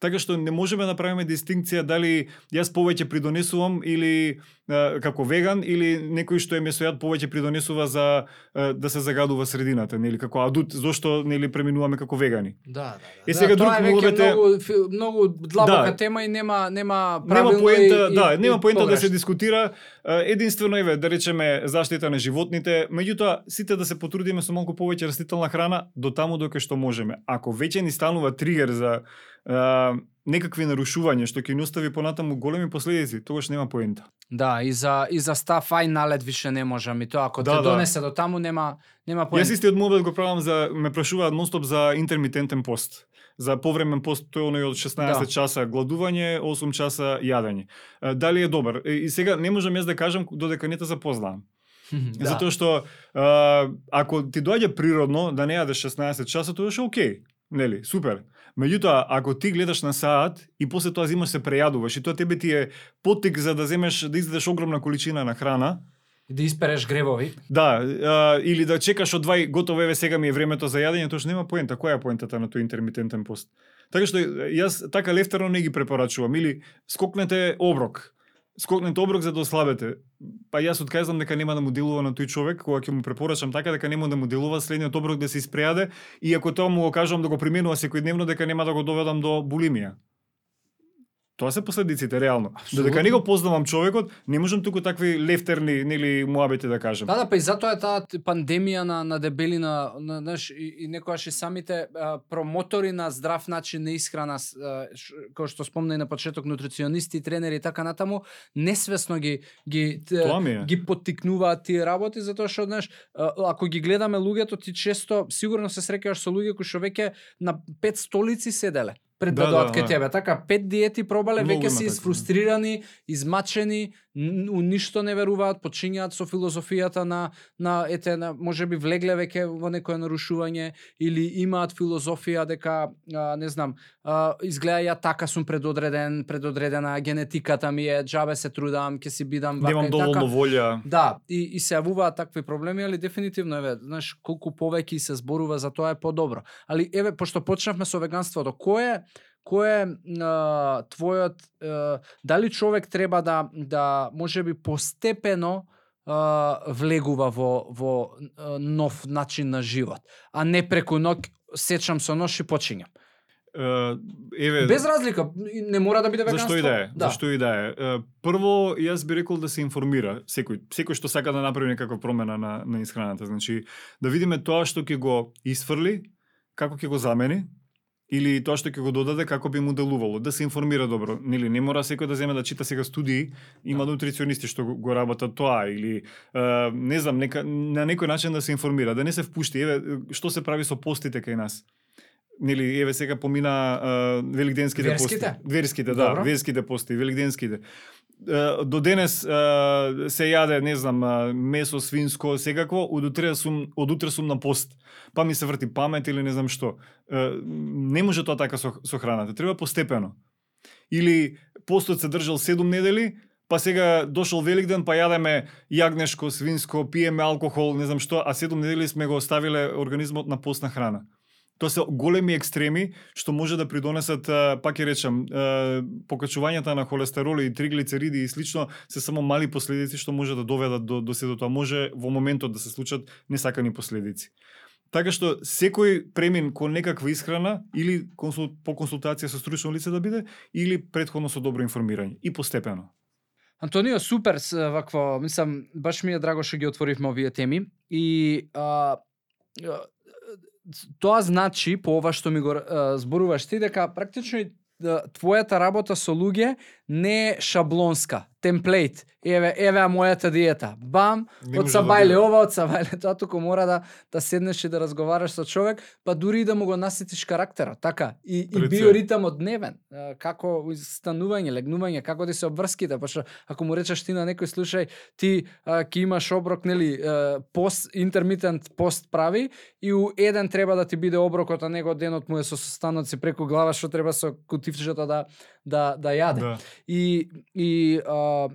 Така што не можеме да правиме дистинкција дали јас повеќе придонесувам или е, како веган или некој што е месојад повеќе придонесува за е, да се загадува средината, нели како адут, зошто нели преминуваме како вегани. Да, да, да. Е, сега да, тоа друг е веќе муабет е- многу фи- многу длабока Да. тема и нема нема Нема правилно поента, и, да, и, нема и поента да се дискутира. Единствено еве да речеме заштита на животните, меѓутоа сите да се потрудиме со малку повеќе растителна храна до таму дока што можеме. Ако веќе ни станува тригер за е, некакви нарушувања што ќе ни остави понатаму големи последици, тогаш нема поента. Да, и за и за став ај налет више не можам и тоа ако Да, те да. донесе до таму нема нема поент. Јас истиот мобил го правам за ме прашуваат нонстоп за интермитентен пост. За повремен пост тој оној од 16 Да. часа гладување, 8 часа јадење. Дали е добар? И сега не можам јас да кажам додека не те запознавам. да. Затоа што а, ако ти доаѓа природно да не јадеш 16 часа, тоа е окей. Нели, супер. Меѓутоа, ако ти гледаш на саат и после тоа зимаш се прејадуваш и тоа тебе ти е поттик за да земеш да изедеш огромна количина на храна, да испереш гревови. Да, а, или да чекаш од двај готово еве сега ми е времето за јадење, тоа што нема поента. Која е поентата на тој интермитентен пост? Така што јас така лефтерно не ги препорачувам или скокнете оброк. Скокнете оброк за да ослабете. Па јас откажам дека нема да му делува на тој човек, кога ќе му препорачам така дека нема да му делува следниот оброк да се испрејаде и ако тоа му го кажам да го применува секојдневно дека нема да го доведам до булимија. Тоа се последиците реално. Додека не го познавам човекот, не можам туку такви лефтерни нели муабети да кажам. Да, да, па и затоа е таа пандемија на на дебелина, на, знаеш, и, и некогаш и самите а, промотори на здрав начин на исхрана, кој што спомна и на почеток нутриционисти, тренери и така натаму, несвесно ги ги т- Тоа ми е. ги поттикнуваат тие работи затоа што знаеш ако ги гледаме луѓето ти често сигурно се среќаваш со луѓе кои што веќе на пет столици седеле пред да, Да, дојдат да, кај да. тебе. Така пет диети пробале, веќе се такви. изфрустрирани, измачени, у ништо не веруваат, почињаат со филозофијата на на ете на можеби влегле веќе во некое нарушување или имаат филозофија дека а, не знам, а, изгледа ја така сум предодреден, предодредена генетиката ми е, џабе се трудам, ќе си бидам вака Немам и доволно така. волја. Да, и, и се јавуваат такви проблеми, али дефинитивно еве, знаеш, колку повеќе се зборува за тоа е подобро. Али еве, пошто почнавме со веганството, кој е кој е а, твојот а, дали човек треба да да можеби постепено а, влегува во во а, нов начин на живот, а не преку ноќ сечам со нож и почињам. Еве, Без разлика, не мора да биде веганство. Зашто и да е? Да. Зашто и да? Е, Прво, јас би рекол да се информира секој, секој што сака да направи некаква промена на на исхраната, значи да видиме тоа што ќе го исфрли, како ќе го замени или тоа што ќе го додаде како би му делувало, да се информира добро. Нели не мора секој да земе да чита сега студии, има нутриционисти што го, работат тоа или е, не знам, нека на некој начин да се информира, да не се впушти. Еве што се прави со постите кај нас? Нели еве сега помина е, великденските Верските? пости. Верските, Добро. да, верските пости, великденските. До денес се јаде, не знам, месо свинско, секакво, од утре сум од утре сум на пост. Па ми се врти памет или не знам што. Не може тоа така со, со храната, треба постепено. Или постот се држал 7 недели, па сега дошол Великден, па јадеме јагнешко, свинско, пиеме алкохол, не знам што, а 7 недели сме го оставиле организмот на постна храна. Тоа се големи екстреми што може да придонесат, пак ќе речам, покачувањата на холестерол и триглицериди и слично се само мали последици што може да доведат до до седото, тоа. Може во моментот да се случат несакани последици. Така што секој премин кон некаква исхрана или консул, по консултација со стручно лице да биде или предходно со добро информирање и постепено. Антонио, супер вакво, мислам, баш ми е драго што ги отворивме овие теми и а, тоа значи по ова што ми го зборуваш ти дека практично и твојата работа со луѓе не е шаблонска, темплейт. Еве, еве мојата диета. Бам, Не од да сабајле биде. ова, од сабајле тоа, туку мора да да седнеш и да разговараш со човек, па дури и да му го наситиш карактерот, така. И, и биоритамот дневен, како станување, легнување, како да се обврските, пошто ако му речеш ти на некој слушај, ти а, ќе имаш оброк, нели, пост интермитент пост прави и у еден треба да ти биде оброкот, а него денот му е со состаноци преку глава што треба со кутивчето да да да јаде. Да. И и а,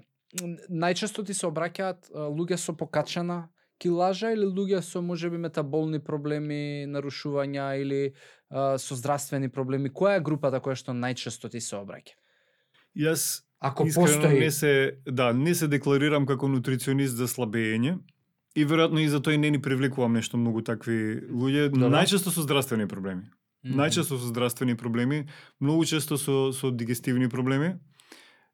најчесто ти се обраќаат луѓе со покачена килажа или луѓе со можеби метаболни проблеми, нарушувања или а, со здравствени проблеми. Која е групата која што најчесто ти се обраќа? Јас Ако Искрено постои не се, да, не се декларирам како нутриционист за слабење и веројатно и за тој не ни привлекувам нешто многу такви луѓе, Добро. најчесто со здравствени проблеми. Најчесто со здравствени проблеми, многу често со со дигестивни проблеми.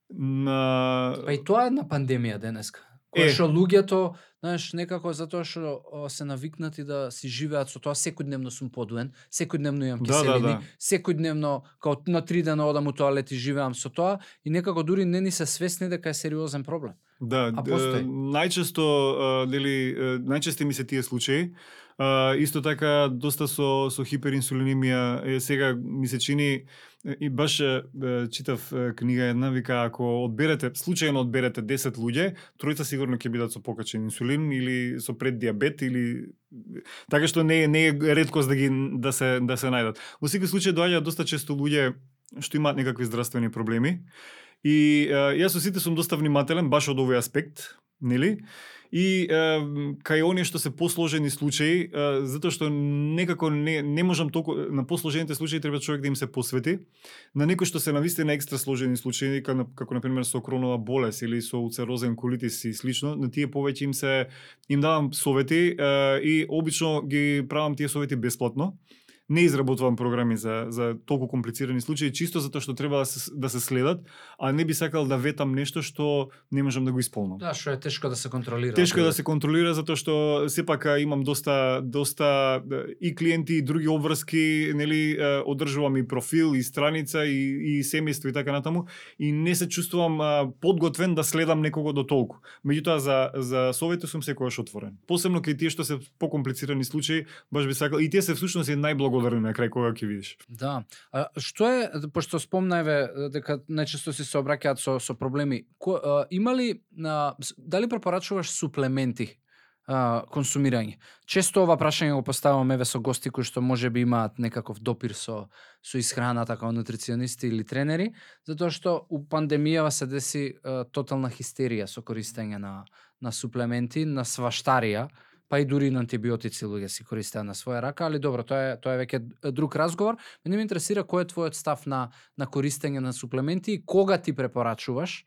На Па и тоа е една пандемија денеска. Кој Е. што луѓето, знаеш, некако затоа што се навикнати да си живеат со тоа, секојдневно сум подуен, секојдневно имам Да, киселини, да, да. секојдневно као на три дена одам у тоалет и живеам со тоа и некако дури не ни се свесни дека е сериозен проблем. Да, А постои? најчесто е, најчести ми се тие случаи. А, исто така доста со со хиперинсулинемија е сега ми се чини и баш е, е, читав е, книга една вика ако одберете случајно одберете 10 луѓе, тројца сигурно ќе бидат со покачен инсулин или со преддиабет или така што не е не е реткост да ги да се да се најдат. Во секој случај доаѓаат доста често луѓе што имаат некакви здравствени проблеми И е, јас со сите сум доста внимателен баш од овој аспект, нели? И е, кај оние што се посложени случаи, е, затоа што некако не, не можам толку на посложените случаи треба човек да им се посвети. На некои што се навистина екстра сложени случаи, како, како на пример со кронова болест или со уцерозен колитис и слично, на тие повеќе им се им давам совети е, и обично ги правам тие совети бесплатно не изработувам програми за за толку комплицирани случаи чисто затоа што треба да се, да се следат, а не би сакал да ветам нешто што не можам да го исполнам. Да, што е тешко да се контролира. Тешко е да се контролира затоа што сепак а, имам доста доста да, и клиенти и други обврски, нели е, одржувам и профил и страница и и семејство и така натаму и не се чувствувам подготвен да следам некого до толку. Меѓутоа за за совети сум секогаш отворен. Посебно кај тие што се покомплицирани случаи, баш би сакал и тие се всушност и најблагодарни на крај кога ќе видиш. Да. А што е пошто спомнаеве дека најчесто си се обраќаат со со проблеми. Ко, а, има ли а, дали препорачуваш суплементи а, консумирање? Често ова прашање го поставам еве со гости кои што може би имаат некаков допир со со исхраната како нутриционисти или тренери, затоа што у пандемијава се деси а, тотална хистерија со користење на на суплементи, на сваштарија, па и дури на антибиотици луѓе си користеа на своја рака, али добро, тоа е тоа е веќе друг разговор. Мене ме интересира кој е твојот став на на користење на суплементи и кога ти препорачуваш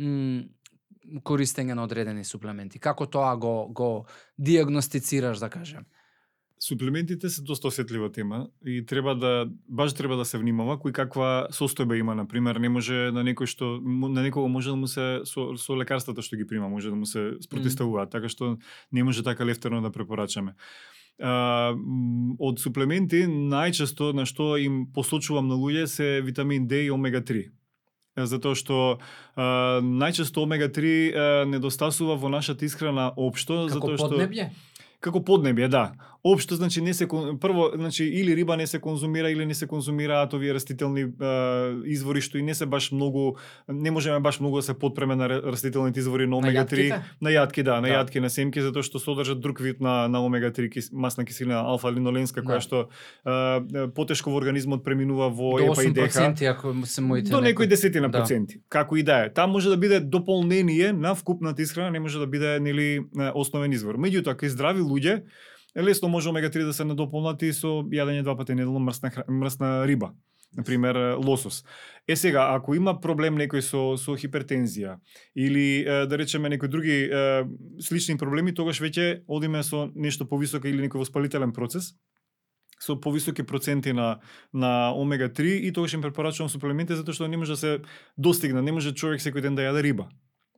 м, користење на одредени суплементи. Како тоа го го диагностицираш, да кажем? Суплементите се доста осетлива тема и треба да баш треба да се внимава кој каква состојба има на пример не може на некој што на некого може да му се со, со лекарствата што ги прима може да му се спротиставуваат така што не може така лефтерно да препорачаме. А, од суплементи најчесто на што им посочувам на луѓе се витамин D и омега 3 Е, затоа што а, најчесто омега 3 а, недостасува во нашата исхрана општо Како затоа што поднебје? Како поднебје, да. Општо значи не се прво значи или риба не се конзумира или не се конзумираат овие растителни е, извори што и не се баш многу не можеме баш многу да се подпреме на растителните извори на омега 3. јатките? На јатки, да, на Да. јатки, на семки затоа што содржат друг вид на на омега 3 кис, масна киселина алфа-линоленска Да. која што е, потешко во организмот преминува во До епа и деха. 8% ако се моите До некои десетина Да. проценти. Како и да е. Таа може да биде дополнение на вкупната исхрана, не може да биде нели основен извор. Меѓутоа, кај здрави луѓе лесно може омега 3 да се надополнат и со јадење два пати неделно мрсна мрсна риба. на пример лосос. Е сега, ако има проблем некој со со хипертензија или да речеме некои други е, слични проблеми, тогаш веќе одиме со нешто повисоко или некој воспалителен процес со повисоки проценти на на омега 3 и тогаш им препорачувам суплементи затоа што не може да се достигне, не може човек секој ден да јаде риба.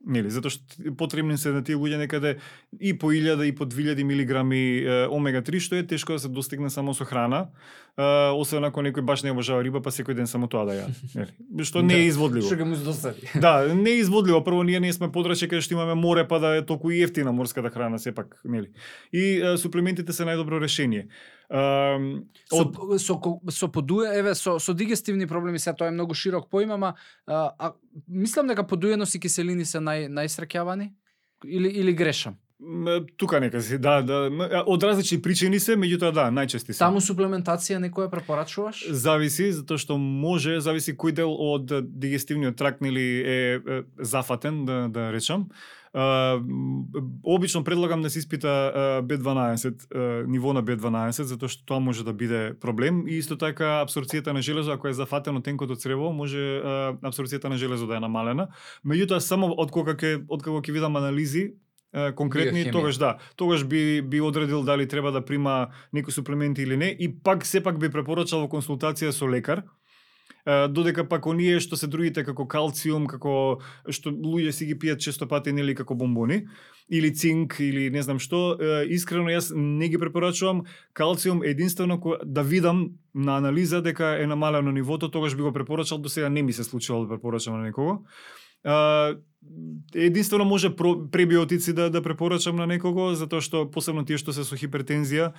Нели, затоа што потребни се на тие луѓе некаде и по 1000 и по 2000 милиграми е, омега 3 што е тешко да се достигне само со храна, е, освен ако некој баш не обожава риба, па секој ден само тоа да јаде. Нели, што не е изводливо. Што ќе му здосади. Да, не е изводливо. Прво ние не сме подрачје каде што имаме море па да е толку и ефтина морската храна сепак, нели. И е, суплементите се најдобро решение. Со, од со, со подуе, еве, со, со дигестивни проблеми, сега тоа е многу широк поим, ама а, а, мислам дека подуеност и киселини се нај, најсраќавани? Или, или грешам? Тука нека си, да, да, од различни причини се, меѓутоа да, најчести се. Таму суплементација некоја препорачуваш? Зависи, затоа што може, зависи кој дел од дигестивниот тракт нели е, е зафатен, да, да речам. Обично предлагам да се испита uh, B12, uh, ниво на B12, затоа што тоа може да биде проблем. И исто така абсорбцијата на железо, ако е зафатено тенкото црево, може абсорбцијата на железо да е намалена. Меѓутоа само од кога ќе од кога ќе видам анализи конкретни, тогаш да, тогаш би би одредил дали треба да прима некои суплементи или не. И пак сепак би препорачал во консултација со лекар додека пак оние што се другите како калциум, како што луѓе си ги пијат често пати нели како бомбони или цинк или не знам што, искрено јас не ги препорачувам. Калциум единствено да видам на анализа дека е намалено нивото, тогаш би го препорачал, до сега не ми се случило да препорачам на некого. Uh, единствено може пребиотици да да препорачам на некого затоа што посебно тие што се со хипертензија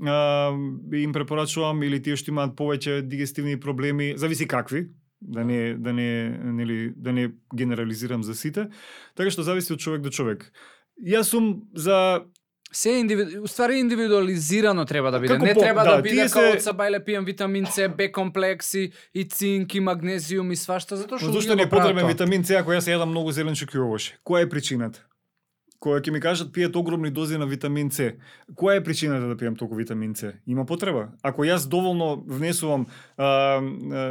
а, им препорачувам или тие што имаат повеќе дигестивни проблеми, зависи какви, да не да не нели да не генерализирам за сите. Така што зависи од човек до човек. Јас сум за Се индивиду... ствари индивидуализирано треба да биде. Како не по- треба да, да, биде тие како се- од сабајле пијам витамин С, Б комплекси и цинк и магнезиум и свашта затоа што Зошто луѓе не е потребен витамин С ако јас јадам многу зеленчук и овошје? Која е причината? Која ќе ми кажат пијат огромни дози на витамин С. Која е причината да пијам толку витамин С? Има потреба. Ако јас доволно внесувам а,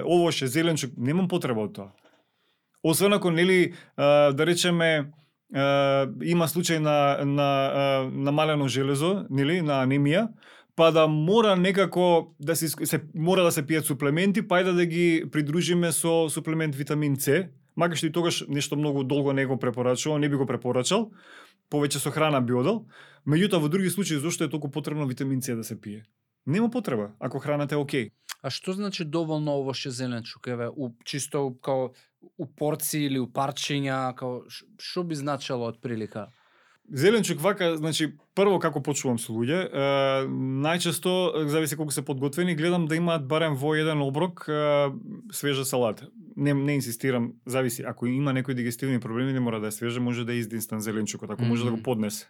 овоше, овошје, зеленчук, немам потреба од тоа. Освен ако нели а, да речеме а, има случај на на а, намалено железо, нели, на анемија, па да мора некако да се, се мора да се пијат суплементи, па да, да ги придружиме со суплемент витамин С, макар што и тогаш нешто многу долго не го препорачувам, не би го препорачал, повеќе со храна би одел, меѓутоа во други случаи зошто е толку потребно витамин С да се пие? Нема потреба, ако храната е окей. А што значи доволно овошје зеленчук? Еве, у, чисто као у порции или у парчиња, као што би значело од прилика? Зеленчук вака, значи, прво како почувам со луѓе, е, најчесто, зависи колку се подготвени, гледам да имаат барем во еден оброк е, свежа салата. Не, не инсистирам, зависи, ако има некои дигестивни проблеми, не мора да е свежа, може да е издинстан зеленчукот, ако може да го поднесе.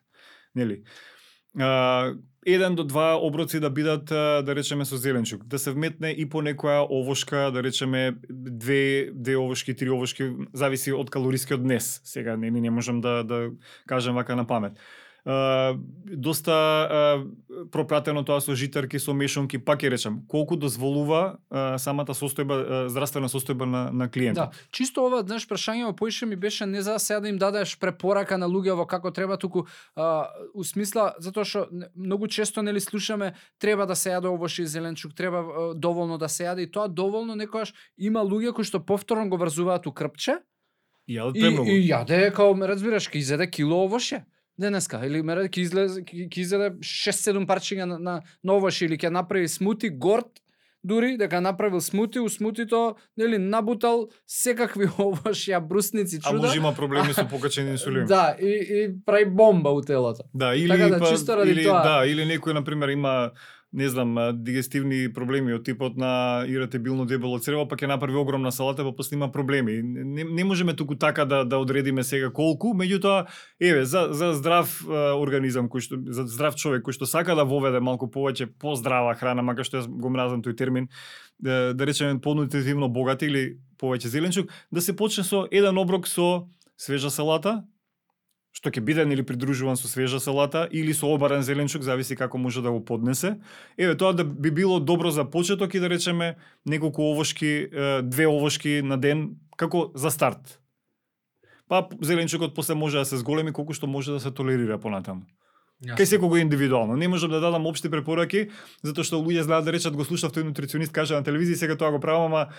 Нели? А, еден до два оброци да бидат, да речеме, со зеленчук. Да се вметне и по некоја овошка, да речеме, две, две овошки, три овошки, зависи од калорискиот днес. Сега не, не можам да, да кажам вака на памет. Uh, доста uh, пропратено тоа со житарки, со мешонки, пак ќе речам, колку дозволува uh, самата состојба, uh, здравствена состојба на, на клиентот. Да, чисто ова, знаеш, прашањето поише ми беше не за сега да им дадеш препорака на луѓе во како треба, туку а, у смисла затоа што многу често нели слушаме треба да се јаде овошје и зеленчук, треба а, доволно да се јаде и тоа доволно некогаш има луѓе кои што повторно го врзуваат у крпче И јадат и, премногу. и јаде као ме разбираш, ќе изеде кило овошје денеска или ме ќе излезе ќе изеде 6-7 парчиња на, на, овошје или ќе направи смути горд дури дека направил смути, у смутито нели набутал секакви овошја, брусници, А чуда. може има проблеми со покачен инсулин. Да, и, и прави бомба у телото. Да, или Така да, па, чисто ради или тоа. да, или некој на пример има не знам, дигестивни проблеми од типот на иратебилно дебело црево, па ќе направи огромна салата, па после има проблеми. Не, не можеме туку така да да одредиме сега колку, меѓутоа, еве, за за здрав организам кој што за здрав човек кој што сака да воведе малку повеќе поздрава храна, макар што јас го мразам тој термин, да, да речеме понутитивно богат или повеќе зеленчук, да се почне со еден оброк со свежа салата, што ќе биде или придружуван со свежа салата или со обарен зеленчук, зависи како може да го поднесе. Еве тоа да би било добро за почеток и да речеме неколку овошки, две овошки на ден како за старт. Па зеленчукот после може да се зголеми колку што може да се толерира понатаму. Кај секого е индивидуално. Не можам да дадам општи препораки, затоа што луѓе знаат да речат го слушав тој нутриционист каже на телевизија, сега тоа го правам, ама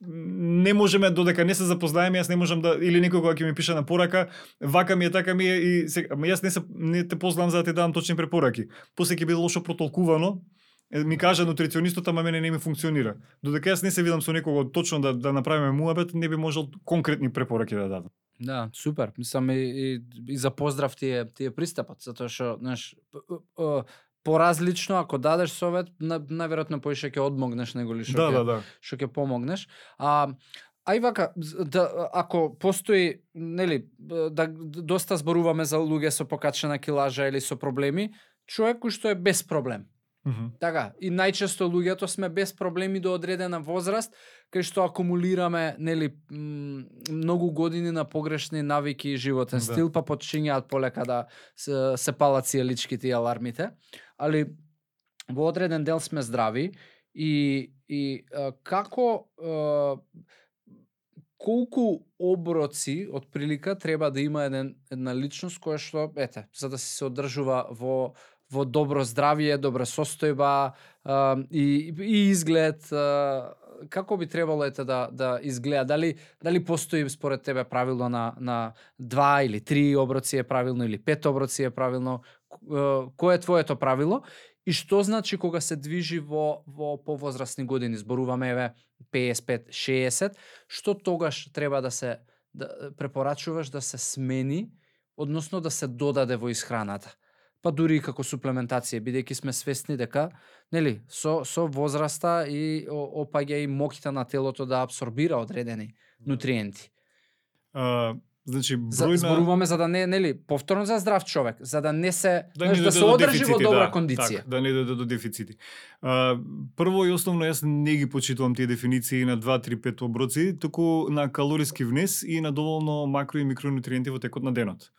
не можеме додека не се запознаеме, јас не можам да или некој кога ќе ми пише на порака, вака ми е, така ми е и сега, ама јас не се не те познавам за да ти дадам точни препораки. После ќе биде лошо протолкувано. Ми кажа нутриционистот, ама мене не ми функционира. Додека јас не се видам со некого точно да да направиме муабет, не би можел конкретни препораки да дадам. Да, супер. Мислам и, и, и за поздрав ти е, ти е пристапот, затоа што, знаеш, поразлично ако дадеш совет, на, најверојатно поише ќе одмогнеш него ли што Да, ќе да, да. што ќе помогнеш. А Ај вака, да, ако постои, нели, да доста зборуваме за луѓе со покачена килажа или со проблеми, човек кој што е без проблем. Мгм. Така, и најчесто луѓето сме без проблеми до одредена возраст, кај што акумулираме, нели, многу години на погрешни навики и животен Да. стил, па почињаат полека да се, се палат цијаличките и алармите. Али во одреден дел сме здрави и и а, како а, колку оброци од прилика треба да има еден една личност која што ете за да се одржува во во добро здравје, добра состојба а, и, и изглед а, како би требало ете да да изгледа? Дали дали постои според тебе правило на на два или три оброци е правилно или пет оброци е правилно? Кое е твоето правило? И што значи кога се движи во во повозрастни години, зборуваме еве 55, 60, што тогаш треба да се да препорачуваш да се смени, односно да се додаде во исхраната? Па дури и како суплементација, бидејќи сме свесни дека, нели, со со возраста и опаѓа и моките на телото да абсорбира одредени нутриенти. А, Значи, бројна... За, зборуваме за да не, нели, повторно за здрав човек, за да не се, да, знаеш, да се одржи во добра да, кондиција. Так, да не дојде до дефицити. А, прво и основно, јас не ги почитувам тие дефиниции на 2, 3, 5 оброци, туку на калориски внес и на доволно макро и микронутриенти во текот на денот.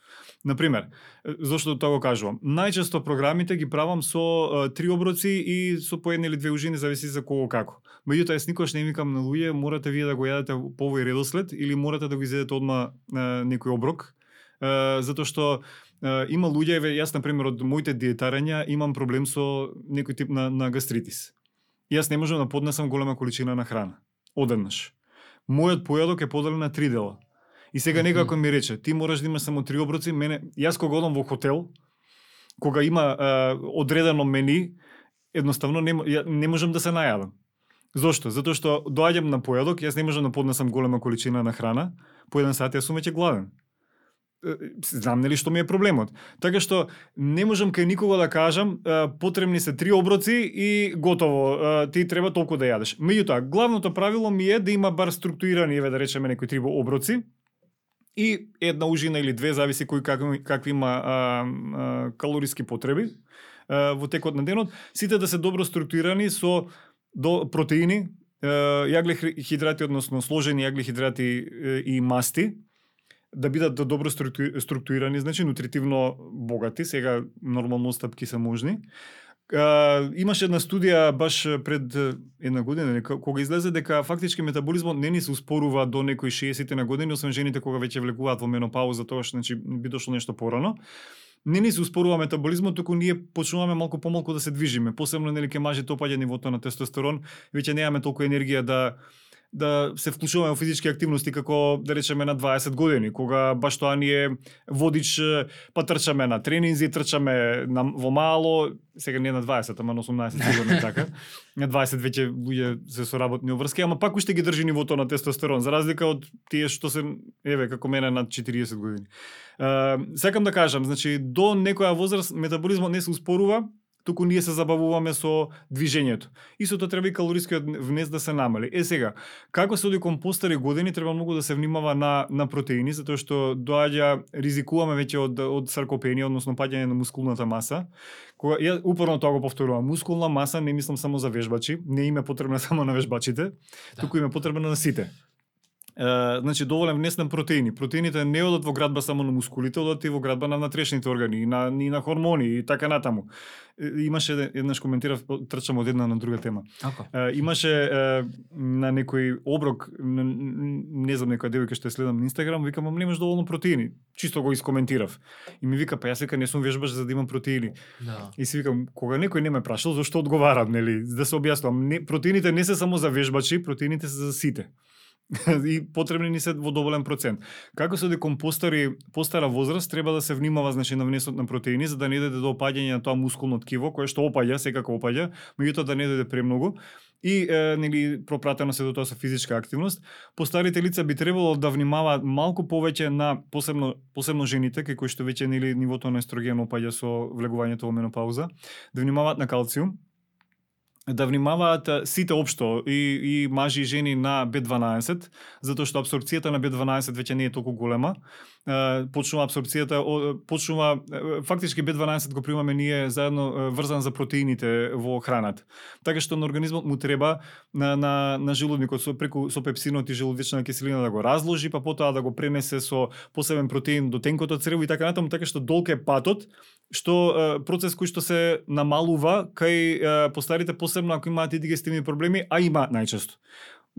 Например, зошто тоа го кажувам? Најчесто програмите ги правам со а, три оброци и со по една или две ужини, зависи за кого како. Меѓутоа, јас никош не викам на луѓе, морате вие да го јадете по овој редослед или морате да го изедете одма некој оброк, затоа што има луѓе, јас на пример од моите диетарења имам проблем со некој тип на, на гастритис. Јас не можам да поднесам голема количина на храна. Одеднаш. Мојот појадок е поделен на три дела. И сега некако ми рече, ти мораш да имаш само три оброци, мене, јас кога одам во хотел, кога има е, одредено мени, едноставно не, не можам да се најадам. Зошто? Затоа што доаѓам на појадок, јас не можам да поднесам голема количина на храна, по еден сат јас сум веќе гладен знам нели што ми е проблемот. Така што не можам кај никого да кажам потребни се три оброци и готово, ти треба толку да јадеш. Меѓутоа, главното правило ми е да има бар структурирани, еве да речеме некои три оброци и една ужина или две зависи кој какви, какви има а, а, калориски потреби а, во текот на денот, сите да се добро структурирани со до протеини, јаглехидрати, односно сложени јаглехидрати и масти, да бидат да добро структурирани, значи нутритивно богати, сега нормално стапки се можни. А, имаше една студија баш пред една година кога излезе дека фактички метаболизмот не ни се успорува до некои 60 на години, освен жените кога веќе влегуваат во менопауза, тоа што значи би дошло нешто порано. Не ни се успорува метаболизмот, туку ние почнуваме малку помалку да се движиме. Посебно нели ке мажите опаѓа нивото на тестостерон, веќе немаме толку енергија да да се вклучуваме во физички активности како да речеме на 20 години, кога баш тоа ни е водич па трчаме на тренинзи, трчаме на, во мало, сега не на 20, ама на 18 сигурно така. На 20 веќе луѓе се соработни обврски, ама пак уште ги држи нивото на тестостерон, за разлика од тие што се еве како мене над 40 години. Uh, сакам да кажам, значи до некоја возраст метаболизмот не се успорува, туку ние се забавуваме со движењето. Истото треба и калорискиот внес да се намали. Е сега, како се оди кон постари години, треба многу да се внимава на на протеини, затоа што доаѓа ризикуваме веќе од од саркопенија, односно паѓање на мускулната маса. Кога ја упорно тоа го повторувам, мускулна маса не мислам само за вежбачи, не име потребна само на вежбачите, да. туку име потребна на сите значи доволен внес на протеини. Протеините не одат во градба само на мускулите, одат и во градба на внатрешните органи, и на, и на хормони и така натаму. Имаше еднаш коментирав, трчам од една на друга тема. Ако? Имаше на некој оброк, не знам некоја девојка што следам на Инстаграм, викам, ам немаш доволно протеини. Чисто го искоментирав. И ми вика, па јас вика не сум вежбаш за да имам протеини. Да. И си викам, кога некој не ме прашал, зашто одговарам, нели? Да се објаснувам. Не, протеините не се само за вежбачи, протеините се за сите. и потребни ни се во доволен процент. Како се дека постари постара возраст треба да се внимава значи на внесот на протеини за да не дојде до опаѓање на тоа мускулно ткиво кое што опаѓа, секако опаѓа, меѓутоа да не дојде премногу. И е, нели пропратено се до тоа со физичка активност, постарите лица би требало да внимаваат малку повеќе на посебно посебно жените кај кои што веќе нели нивото на естроген опаѓа со влегувањето во менопауза, да внимаваат на калциум, да внимаваат сите општо и, и мажи и жени на B12, затоа што абсорбцијата на B12 веќе не е толку голема. Почнува абсорбцијата, почнува, фактички B12 го примаме ние заедно врзан за протеините во храната. Така што на организмот му треба на, на, на желудникот со, преку, со пепсинот и желудична киселина да го разложи, па потоа да го пренесе со посебен протеин до тенкото црево и така натаму, така што долг е патот што процес кој што се намалува кај постарите посебно ако имаат и дигестивни проблеми, а има најчесто.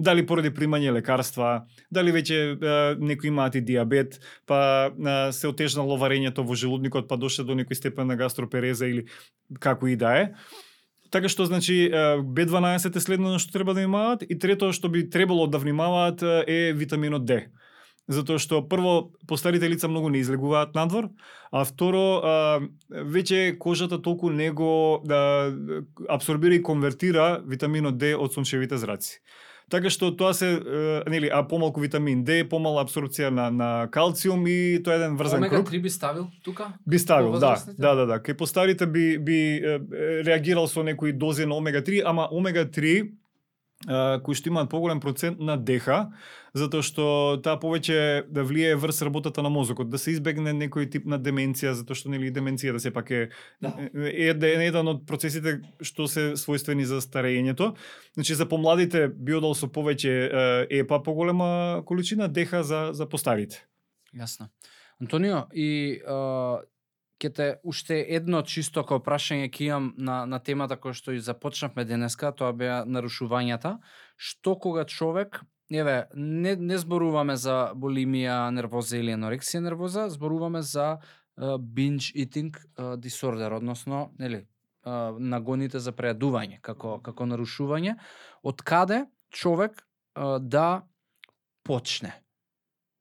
Дали поради примање лекарства, дали веќе некои имаат и диабет, па се отежнало варењето во желудникот, па дошле до некој степен на гастропереза или како и да е така што значи B12 е следно што треба да имаат и трето што би требало да внимаваат е витаминот D затоа што прво постарите лица многу не излегуваат надвор, а второ а, веќе кожата толку него да абсорбира и конвертира витаминот D од сончевите зраци. Така што тоа се нели а помалку витамин D, помала абсорбција на на калциум и тоа е еден врзан Омега круг. 3 би ставил тука? Би ставил, да, да, да, да. Кај постарите би би е, реагирал со некои дози на омега 3, ама омега 3 а, кои што имаат поголем процент на ДХ, затоа што таа повеќе да влијае врз работата на мозокот, да се избегне некој тип на деменција, затоа што нели деменцијата сепак е Да. е, е, е еден од процесите што се својствени за старењето. Значи за помладите биодол со повеќе е, епа поголема количина ДХ за за постарите. Јасно. Антонио, и а, ќе те уште едно чисто како прашање ќе имам на, на темата која што и започнавме денеска, тоа беа нарушувањата. Што кога човек, еве, не, не зборуваме за булимија нервоза или анорексија нервоза, зборуваме за binge eating disorder, односно, нели, нагоните за прејадување како како нарушување, од каде човек да почне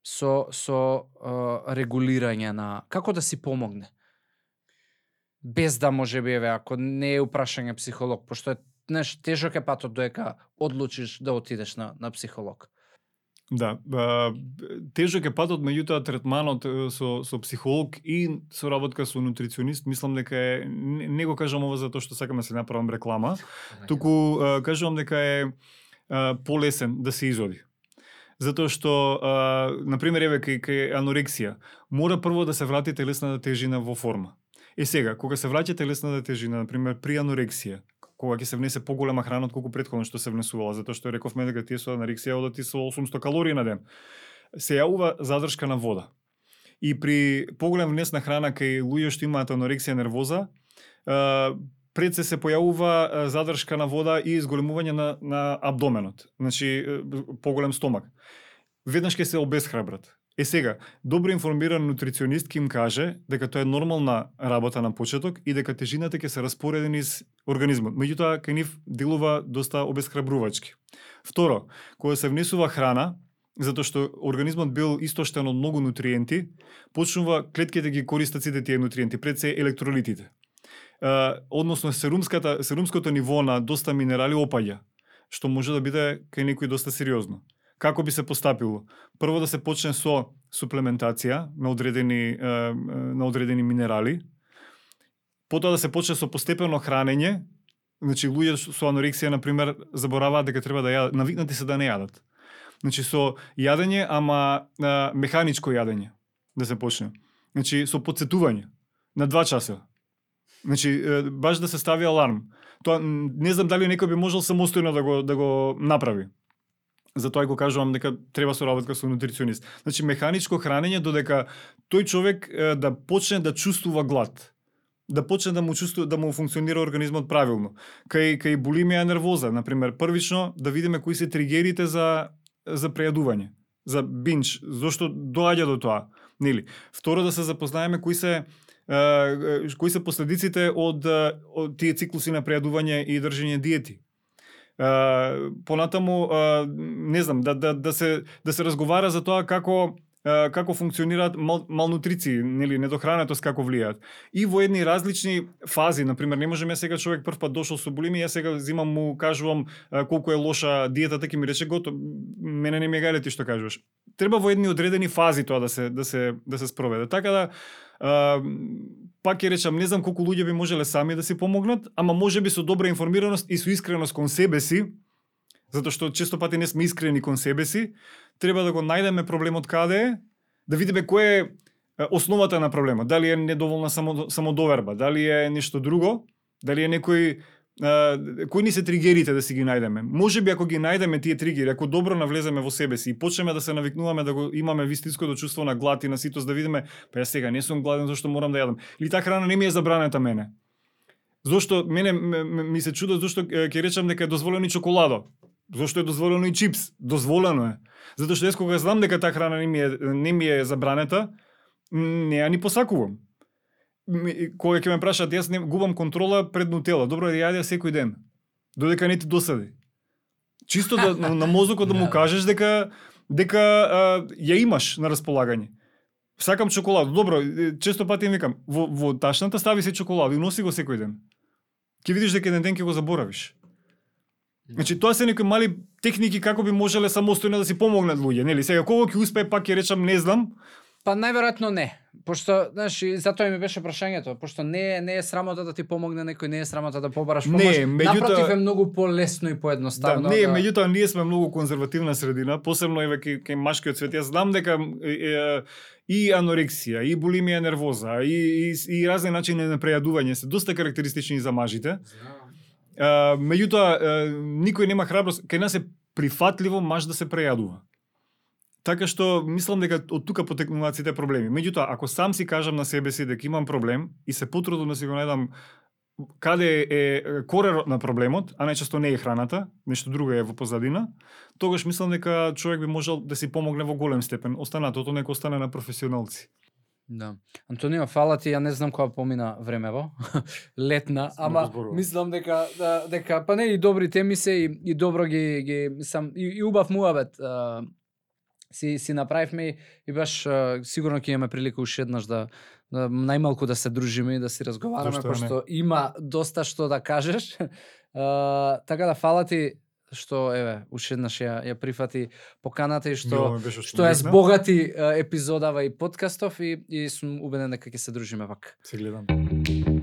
со со регулирање на како да си помогне? Без да може би еве ако не е упрашање психолог пошто е знаеш тежок е патот доека одлучиш да отидеш на на психолог Да, тежок е патот, меѓутоа третманот со со психолог и соработка со нутриционист, мислам дека е не, не го кажам ова затоа што сакам да се направам реклама, туку а, кажувам дека е полесен да се изоди. Затоа што, а, на пример, еве кај, кај анорексија, мора прво да се врати телесната тежина во форма. Е сега, кога се враќа телесната тежина, на пример, при анорексија, кога ќе се внесе поголема храна од колку претходно што се внесувала, затоа што рековме дека тие со анорексија одат и со 800 калории на ден. Се јавува задршка на вода. И при поголем внес на храна кај луѓе што имаат анорексија нервоза, пред се се појавува задршка на вода и изголемување на, на абдоменот, значи поголем стомак. Веднаш ќе се обесхрабрат. Е сега, добро информиран нутриционист ќе им каже дека тоа е нормална работа на почеток и дека тежината ќе се распореди низ организмот. Меѓутоа, кај нив делува доста обесхрабрувачки. Второ, кога се внесува храна, затоа што организмот бил истоштен од многу нутриенти, почнува клетките ги користат сите тие нутриенти, пред се електролитите. Е, односно серумската серумското ниво на доста минерали опаѓа, што може да биде кај некој доста сериозно. Како би се постапило? Прво да се почне со суплементација на одредени на одредени минерали, потоа да се почне со постепено хранење, значи луѓе со анорексија на пример забораваат дека треба да јадат, навикнати се да не јадат. Значи со јадење, ама а, механичко јадење да се почне. Значи со подсетување на два часа. Значи баш да се стави аларм. Тоа не знам дали некој би можел самостојно да го да го направи. Затоа и го кажувам дека треба соработка со нутриционист. Значи механичко хранење додека тој човек е, да почне да чувствува глад да почне да му чувствува да му функционира организмот правилно. Кај кај булимија нервоза, на пример, првично да видиме кои се тригерите за за прејадување, за бинч, зошто доаѓа до тоа, нели? Второ да се запознаеме кои се е, кои се последиците од, од тие циклуси на прејадување и држење диети. Uh, понатаму uh, не знам да да да се да се разговара за тоа како uh, како функционираат мал, малнутриции, нели недохранетост како влијаат. И во едни различни фази, на пример, не можеме сега човек прв пат дошол со булими, јас сега зимам му кажувам колку е лоша диетата, така ќе ми рече гото, мене не ми гајле ти што кажуваш. Треба во едни одредени фази тоа да се да се да се спроведе. Така да пак ќе речам, не знам колку луѓе би можеле сами да си помогнат, ама може би со добра информираност и со искреност кон себе си, затоа што често пати не сме искрени кон себе си, треба да го најдеме проблемот каде е, да видиме кој е основата на проблемот, дали е недоволна само, самодоверба, дали е нешто друго, дали е некој кои ни се тригерите да си ги најдеме. Може би ако ги најдеме тие тригери, ако добро навлеземе во себе си и почнеме да се навикнуваме да го имаме вистинското чувство на глад и на ситост да видиме, па јас сега не сум гладен зашто морам да јадам. Или таа храна не ми е забранета мене. Зошто мене ми се чудо зошто ќе речам дека е дозволено и чоколадо. Зошто е дозволено и чипс? Дозволено е. Затоа што јас кога знам дека таа храна не ми е не ми е забранета, не ја ни посакувам кога ќе ме прашаат, јас не губам контрола пред нутела. Добро, ја јадеа секој ден. Додека не ти досади. Чисто да на, мозокот да му Да. кажеш дека дека а, ја имаш на располагање. Сакам чоколада. Добро, често пати им викам, во, во ташната стави се чоколада и носи го секој ден. Ќе видиш дека еден ден ќе го заборавиш. Значи тоа се некои мали техники како би можеле самостојно да си помогнат луѓе, нели? Сега кога ќе успее пак ќе речам не знам, Па најверојатно не. Пошто, знаеш, и затоа ми беше прашањето, пошто не е не е срамота да ти помогне некој, не е срамота да побараш Не, помош. меѓутоа- Напротив е многу полесно и Да, поедноставно. не, меѓутоа ние сме многу конзервативна средина, посебно еве кај, кај машкиот свет. Јас знам дека е, е, и анорексија, и булимија нервоза, и, и, и разни начини на прејадување се доста карактеристични за мажите. А, меѓутоа, никој нема храброст, кај нас е прифатливо маж да се прејадува. Така што мислам дека од тука потекнуваат сите проблеми. Меѓутоа, ако сам си кажам на себе си дека имам проблем и се потрудам да си го најдам каде е корерот на проблемот, а најчесто не е храната, нешто друго е во позадина, тогаш мислам дека човек би можел да си помогне во голем степен. Останатото нека остане на професионалци. Да. Антонио, фала ти, ја не знам кога помина времево. Летна, Сме ама мислам дека да, дека па не и добри теми се и, и добро ги ги мислам и, и убав муабет. Си си направивме и, и баш сигурно ќе имаме прилика уште еднаш да да најмалку да се дружиме и да си разговараме да пошто има доста што да кажеш. а, така да фала ти што еве уште еднаш ја ја прифати поканата и што беше што ја пријатно. збогати епизодава и подкастов и, и сум убеден дека ќе се дружиме пак. Се гледам.